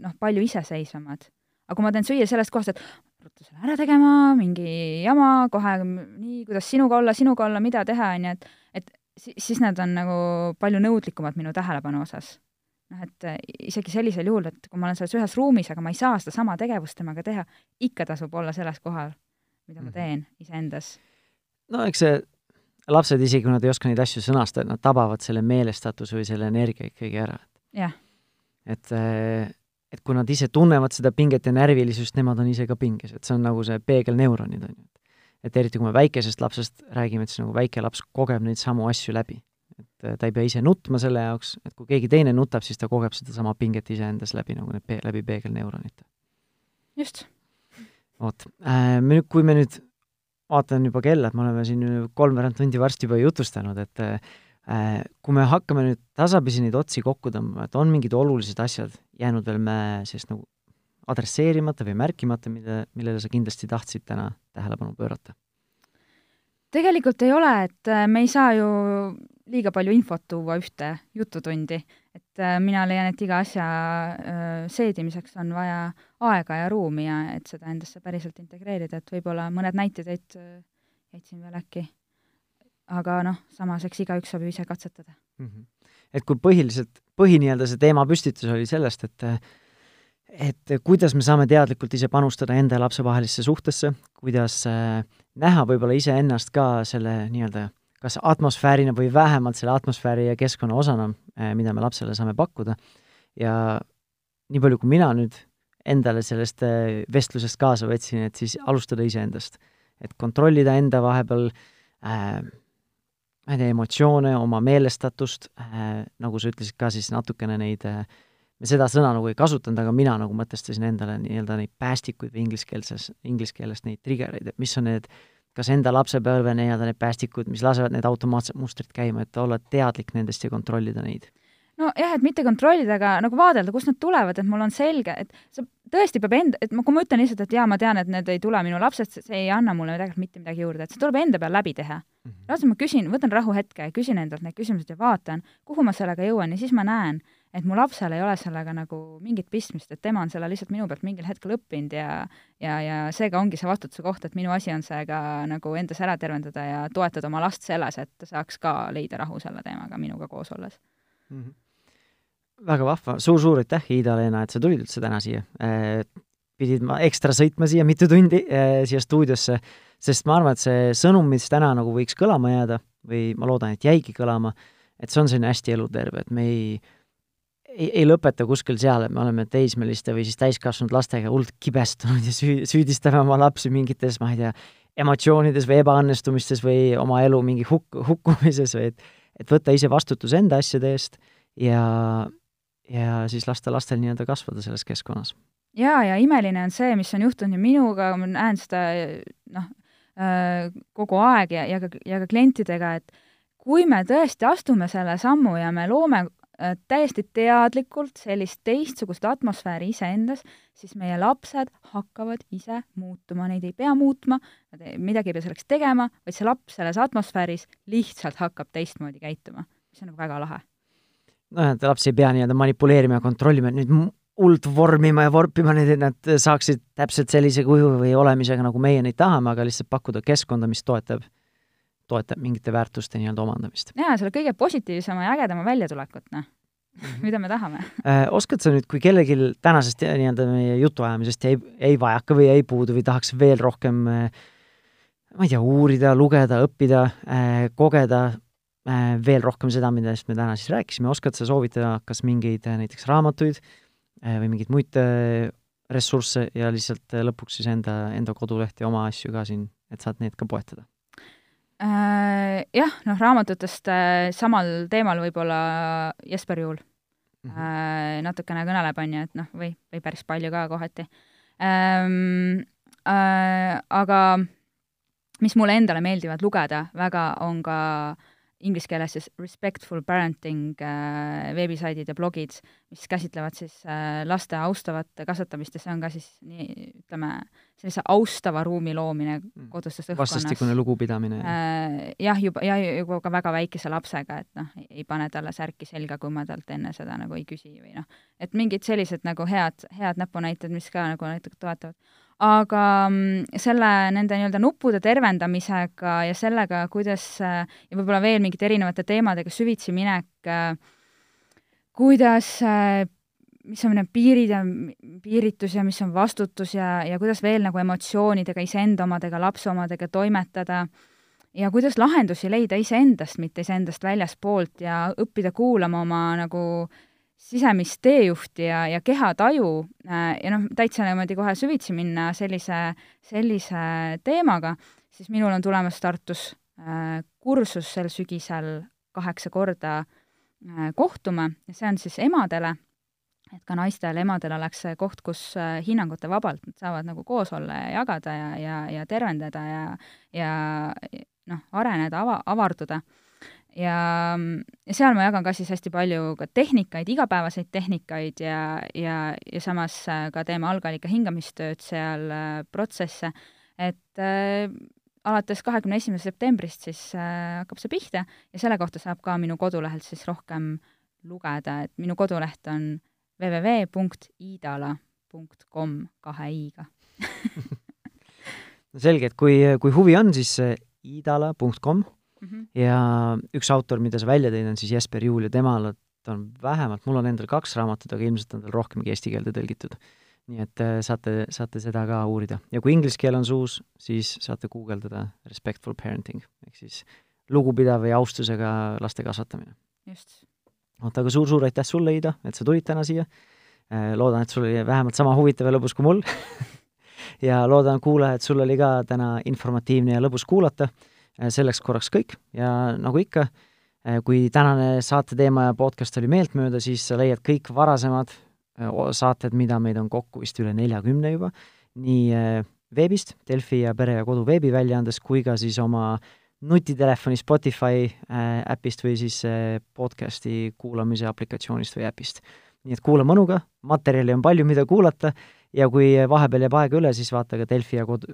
noh, palju iseseisvamad. aga kui ma teen süüa sellest kohast, et ruttu selle ära tegema, mingi jama, kohe nii, kuidas sinuga olla, sinuga olla, mida teha, on ju, et et siis nad on nagu palju nõudlikumad minu tähelepanu osas noh, et äh, isegi sellisel juhul, et kui ma olen selles ühes ruumis, aga ma ei saa sedasama tegevust temaga teha, ikka tasub olla selles kohal, mida ma mhm. teen iseendas. no eks see, lapsed isegi, kui nad ei oska neid asju sõnastada, nad tabavad selle meelestatuse või selle energia ikkagi ära. jah. et, äh, et kui nad ise tunnevad seda pinget ja närvilisust, nemad on ise ka pinges, et see on nagu see peegelneuronid, on ju. et eriti, kui me väikesest lapsest räägime, et siis nagu väike laps kogeb neid samu asju läbi et ta ei pea ise nutma selle jaoks, et kui keegi teine nutab, siis ta kogeb sedasama pinget iseendas läbi nagu need läbi peegelneuronite. just. vot äh,, me nüüd, kui me nüüd, vaatan juba kella, et me oleme siin kolmveerand tundi varsti juba jutustanud, et äh, kui me hakkame nüüd tasapisi neid otsi kokku tõmbama, et on mingid olulised asjad jäänud veel mäe seest nagu adresseerimata või märkimata, mille, millele sa kindlasti tahtsid täna tähelepanu pöörata? Tegelikult ei ole, et äh, me ei saa ju liiga palju infot tuua ühte jututundi, et äh, mina leian, et iga asja äh, seedimiseks on vaja aega ja ruumi ja et seda endasse päriselt integreerida, et võib-olla mõned näited jäid, jäid siin veel äkki. aga noh, samas eks igaüks saab ju ise katsetada mm. -hmm. et kui põhiliselt, põhi nii-öelda see teemapüstitus oli sellest, et et kuidas me saame teadlikult ise panustada enda ja lapse vahelisse suhtesse, kuidas äh, näha võib-olla iseennast ka selle nii-öelda kas atmosfäärina või vähemalt selle atmosfääri ja keskkonna osana, äh, mida me lapsele saame pakkuda. ja nii palju, kui mina nüüd endale sellest äh, vestlusest kaasa võtsin, et siis alustada iseendast. et kontrollida enda vahepeal äh, ma ei tea, emotsioone, oma meelestatust äh,, nagu sa ütlesid ka, siis natukene neid äh, me seda sõna nagu ei kasutanud, aga mina nagu mõtestasin endale nii-öelda neid päästikuid või ingliskeelses, inglise keeles neid trigger'eid, et mis on need kas enda lapsepõlve nii-öelda need päästikud, mis lasevad need automaatsed mustrid käima, et olla teadlik nendest ja kontrollida neid? nojah, et mitte kontrollida, aga nagu vaadelda, kust nad tulevad, et mul on selge, et sa tõesti peab enda, et ma, kui ma ütlen lihtsalt, et jaa, ma tean, et need ei tule minu lapsest, see ei anna mulle tegelikult mitte midagi juurde, et see tuleb enda peal läbi teha mm. -hmm. lausa ma küsin, võtan rahuhetke küsin endalt need küsimused ja vaatan, kuhu ma sellega jõuan ja siis ma näen, et mu lapsel ei ole sellega nagu mingit pistmist, et tema on selle lihtsalt minu pealt mingil hetkel õppinud ja ja, ja seega ongi see vastutuse koht, et minu asi on see ka nagu endas ära tervendada ja toetada oma last selles, et ta saaks ka leida rahu selle teemaga minuga koos olles mm. -hmm. väga vahva suur,, suur-suur aitäh, Iida-Leena, et sa tulid üldse täna siia äh,. pidid ma ekstra sõitma siia mitu tundi äh, siia stuudiosse, sest ma arvan, et see sõnum, mis täna nagu võiks kõlama jääda või ma loodan, et jäigi kõlama, et see on selline hästi eluterve, et me ei ei, ei lõpeta kuskil seal, et me oleme teismeliste või siis täiskasvanud lastega hullult kibestunud ja süü-, süüdistame oma lapsi mingites, ma ei tea, emotsioonides või ebaõnnestumistes või oma elu mingi hukk, hukkumises või et et võtta ise vastutus enda asjade eest ja, ja siis lasta lastel nii-öelda kasvada selles keskkonnas. jaa, ja imeline on see, mis on juhtunud ju minuga, ma näen seda noh, kogu aeg ja, ja ka, ja ka klientidega, et kui me tõesti astume selle sammu ja me loome täiesti teadlikult sellist teistsugust atmosfääri iseendas, siis meie lapsed hakkavad ise muutuma, neid ei pea muutma, midagi ei pea selleks tegema, vaid see laps selles atmosfääris lihtsalt hakkab teistmoodi käituma, mis on nagu väga lahe. nojah, et laps ei pea nii-öelda manipuleerima ja kontrollima, et nüüd hullult vormima ja vorpima neid, et nad saaksid täpselt sellise kuju või olemisega, nagu meie neid tahame, aga lihtsalt pakkuda keskkonda, mis toetab toetab mingite väärtuste nii-öelda omandamist. jaa, selle kõige positiivsema ja ägedama väljatulekut, noh mhm. mida me tahame äh,. oskad sa nüüd, kui kellelgi tänasest nii-öelda meie jutuajamisest jäi, jäi vajaka või jäi puudu või tahaks veel rohkem äh, ma ei tea, uurida, lugeda, õppida äh,, kogeda veel rohkem seda, millest me täna siis rääkisime, oskad sa soovitada kas mingeid näiteks raamatuid või mingeid muid ressursse ja lihtsalt lõpuks siis enda, enda koduleht ja oma asju ka siin, et saad need ka poetada? Äh, jah, noh, raamatutest äh, samal teemal võib-olla Jesper Juul mm -hmm. natukene kõneleb, on ju, et noh, või, või päris palju ka kohati ähm,. Äh, aga mis mulle endale meeldivad lugeda väga, on ka äh, inglise keeles siis respectful parenting äh, veebisaidid ja blogid, mis käsitlevad siis äh, laste austavat kasvatamist ja see on ka siis nii, ütleme, sellise austava ruumi loomine mm. kodustes õhkkonnas. vastastikune lugupidamine äh,. jah, juba, ja juba ka väga väikese lapsega, et noh, ei pane talle särki selga, kui ma talt enne seda nagu ei küsi või noh, et mingid sellised nagu head, head näpunäited, mis ka nagu näiteks toetavad aga mm, selle, nende nii-öelda nuppude tervendamisega ja sellega, kuidas ja võib-olla veel mingite erinevate teemadega süvitsi minek, kuidas, mis on need piirid ja piiritus ja mis on vastutus ja, ja kuidas veel nagu emotsioonidega, iseenda omadega, lapse omadega toimetada ja kuidas lahendusi leida iseendast, mitte iseendast väljaspoolt ja õppida kuulama oma nagu äh, sisemist teejuhti ja, ja kehataju äh, ja noh, täitsa niimoodi kohe süvitsi minna sellise, sellise teemaga, siis minul on tulemas Tartus äh, kursus sel sügisel kaheksa korda äh, kohtume ja see on siis emadele, et ka naistel, emadel oleks see koht, kus hinnangute vabalt nad saavad nagu koos olla ja jagada ja, ja, ja tervendada ja, ja noh, areneda, ava, avarduda ja, ja seal ma jagan ka siis hästi palju ka tehnikaid, igapäevaseid tehnikaid ja, ja, ja samas äh, ka teeme algallika hingamistööd seal äh, protsesse, et äh, alates kahekümne esimesest septembrist siis äh, hakkab see pihta ja selle kohta saab ka minu kodulehelt siis rohkem lugeda, et minu koduleht on www.idala.com kahe i-ga. <laughs> No selge, et kui, kui huvi on, siis idala.com mm. -hmm. ja üks autor, mida sa välja tõid, on siis Jesper Juul ja temal on vähemalt, mul on endal kaks raamatut, aga ilmselt on tal rohkemgi eesti keelde tõlgitud. nii et äh, saate, saate seda ka uurida. ja kui inglise keel on suus, siis saate guugeldada respectful parenting ehk siis lugupidav ja austusega laste kasvatamine. just. oota, aga suur-suur aitäh sulle, Ida, et sa tulid täna siia. Äh, loodan, et sul oli vähemalt sama huvitav ja lõbus kui mul <laughs> ja loodan, kuulajad, sul oli ka täna informatiivne ja lõbus kuulata selleks korraks kõik ja nagu ikka, äh, kui tänane saate teema ja podcast oli meeltmööda, siis sa leiad kõik varasemad äh, saated, mida meid on kokku vist üle neljakümne juba, nii veebist, Delfi ja Pere ja Kodu veebiväljaandest kui ka siis oma nutitelefoni Spotify äpist või siis podcasti kuulamise aplikatsioonist või äpist. nii et kuula mõnuga, materjali on palju, mida kuulata ja kui vahepeal jääb aega üle, siis vaata ka Delfi ja kodu,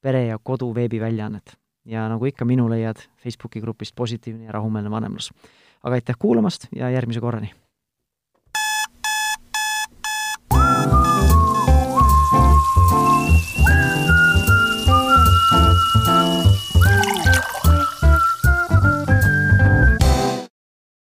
Pere ja Kodu veebiväljaannet ja nagu ikka, minu leiad Facebooki grupist Positiivne ja rahumeelne vanemlus. aga aitäh kuulamast ja järgmise korrani!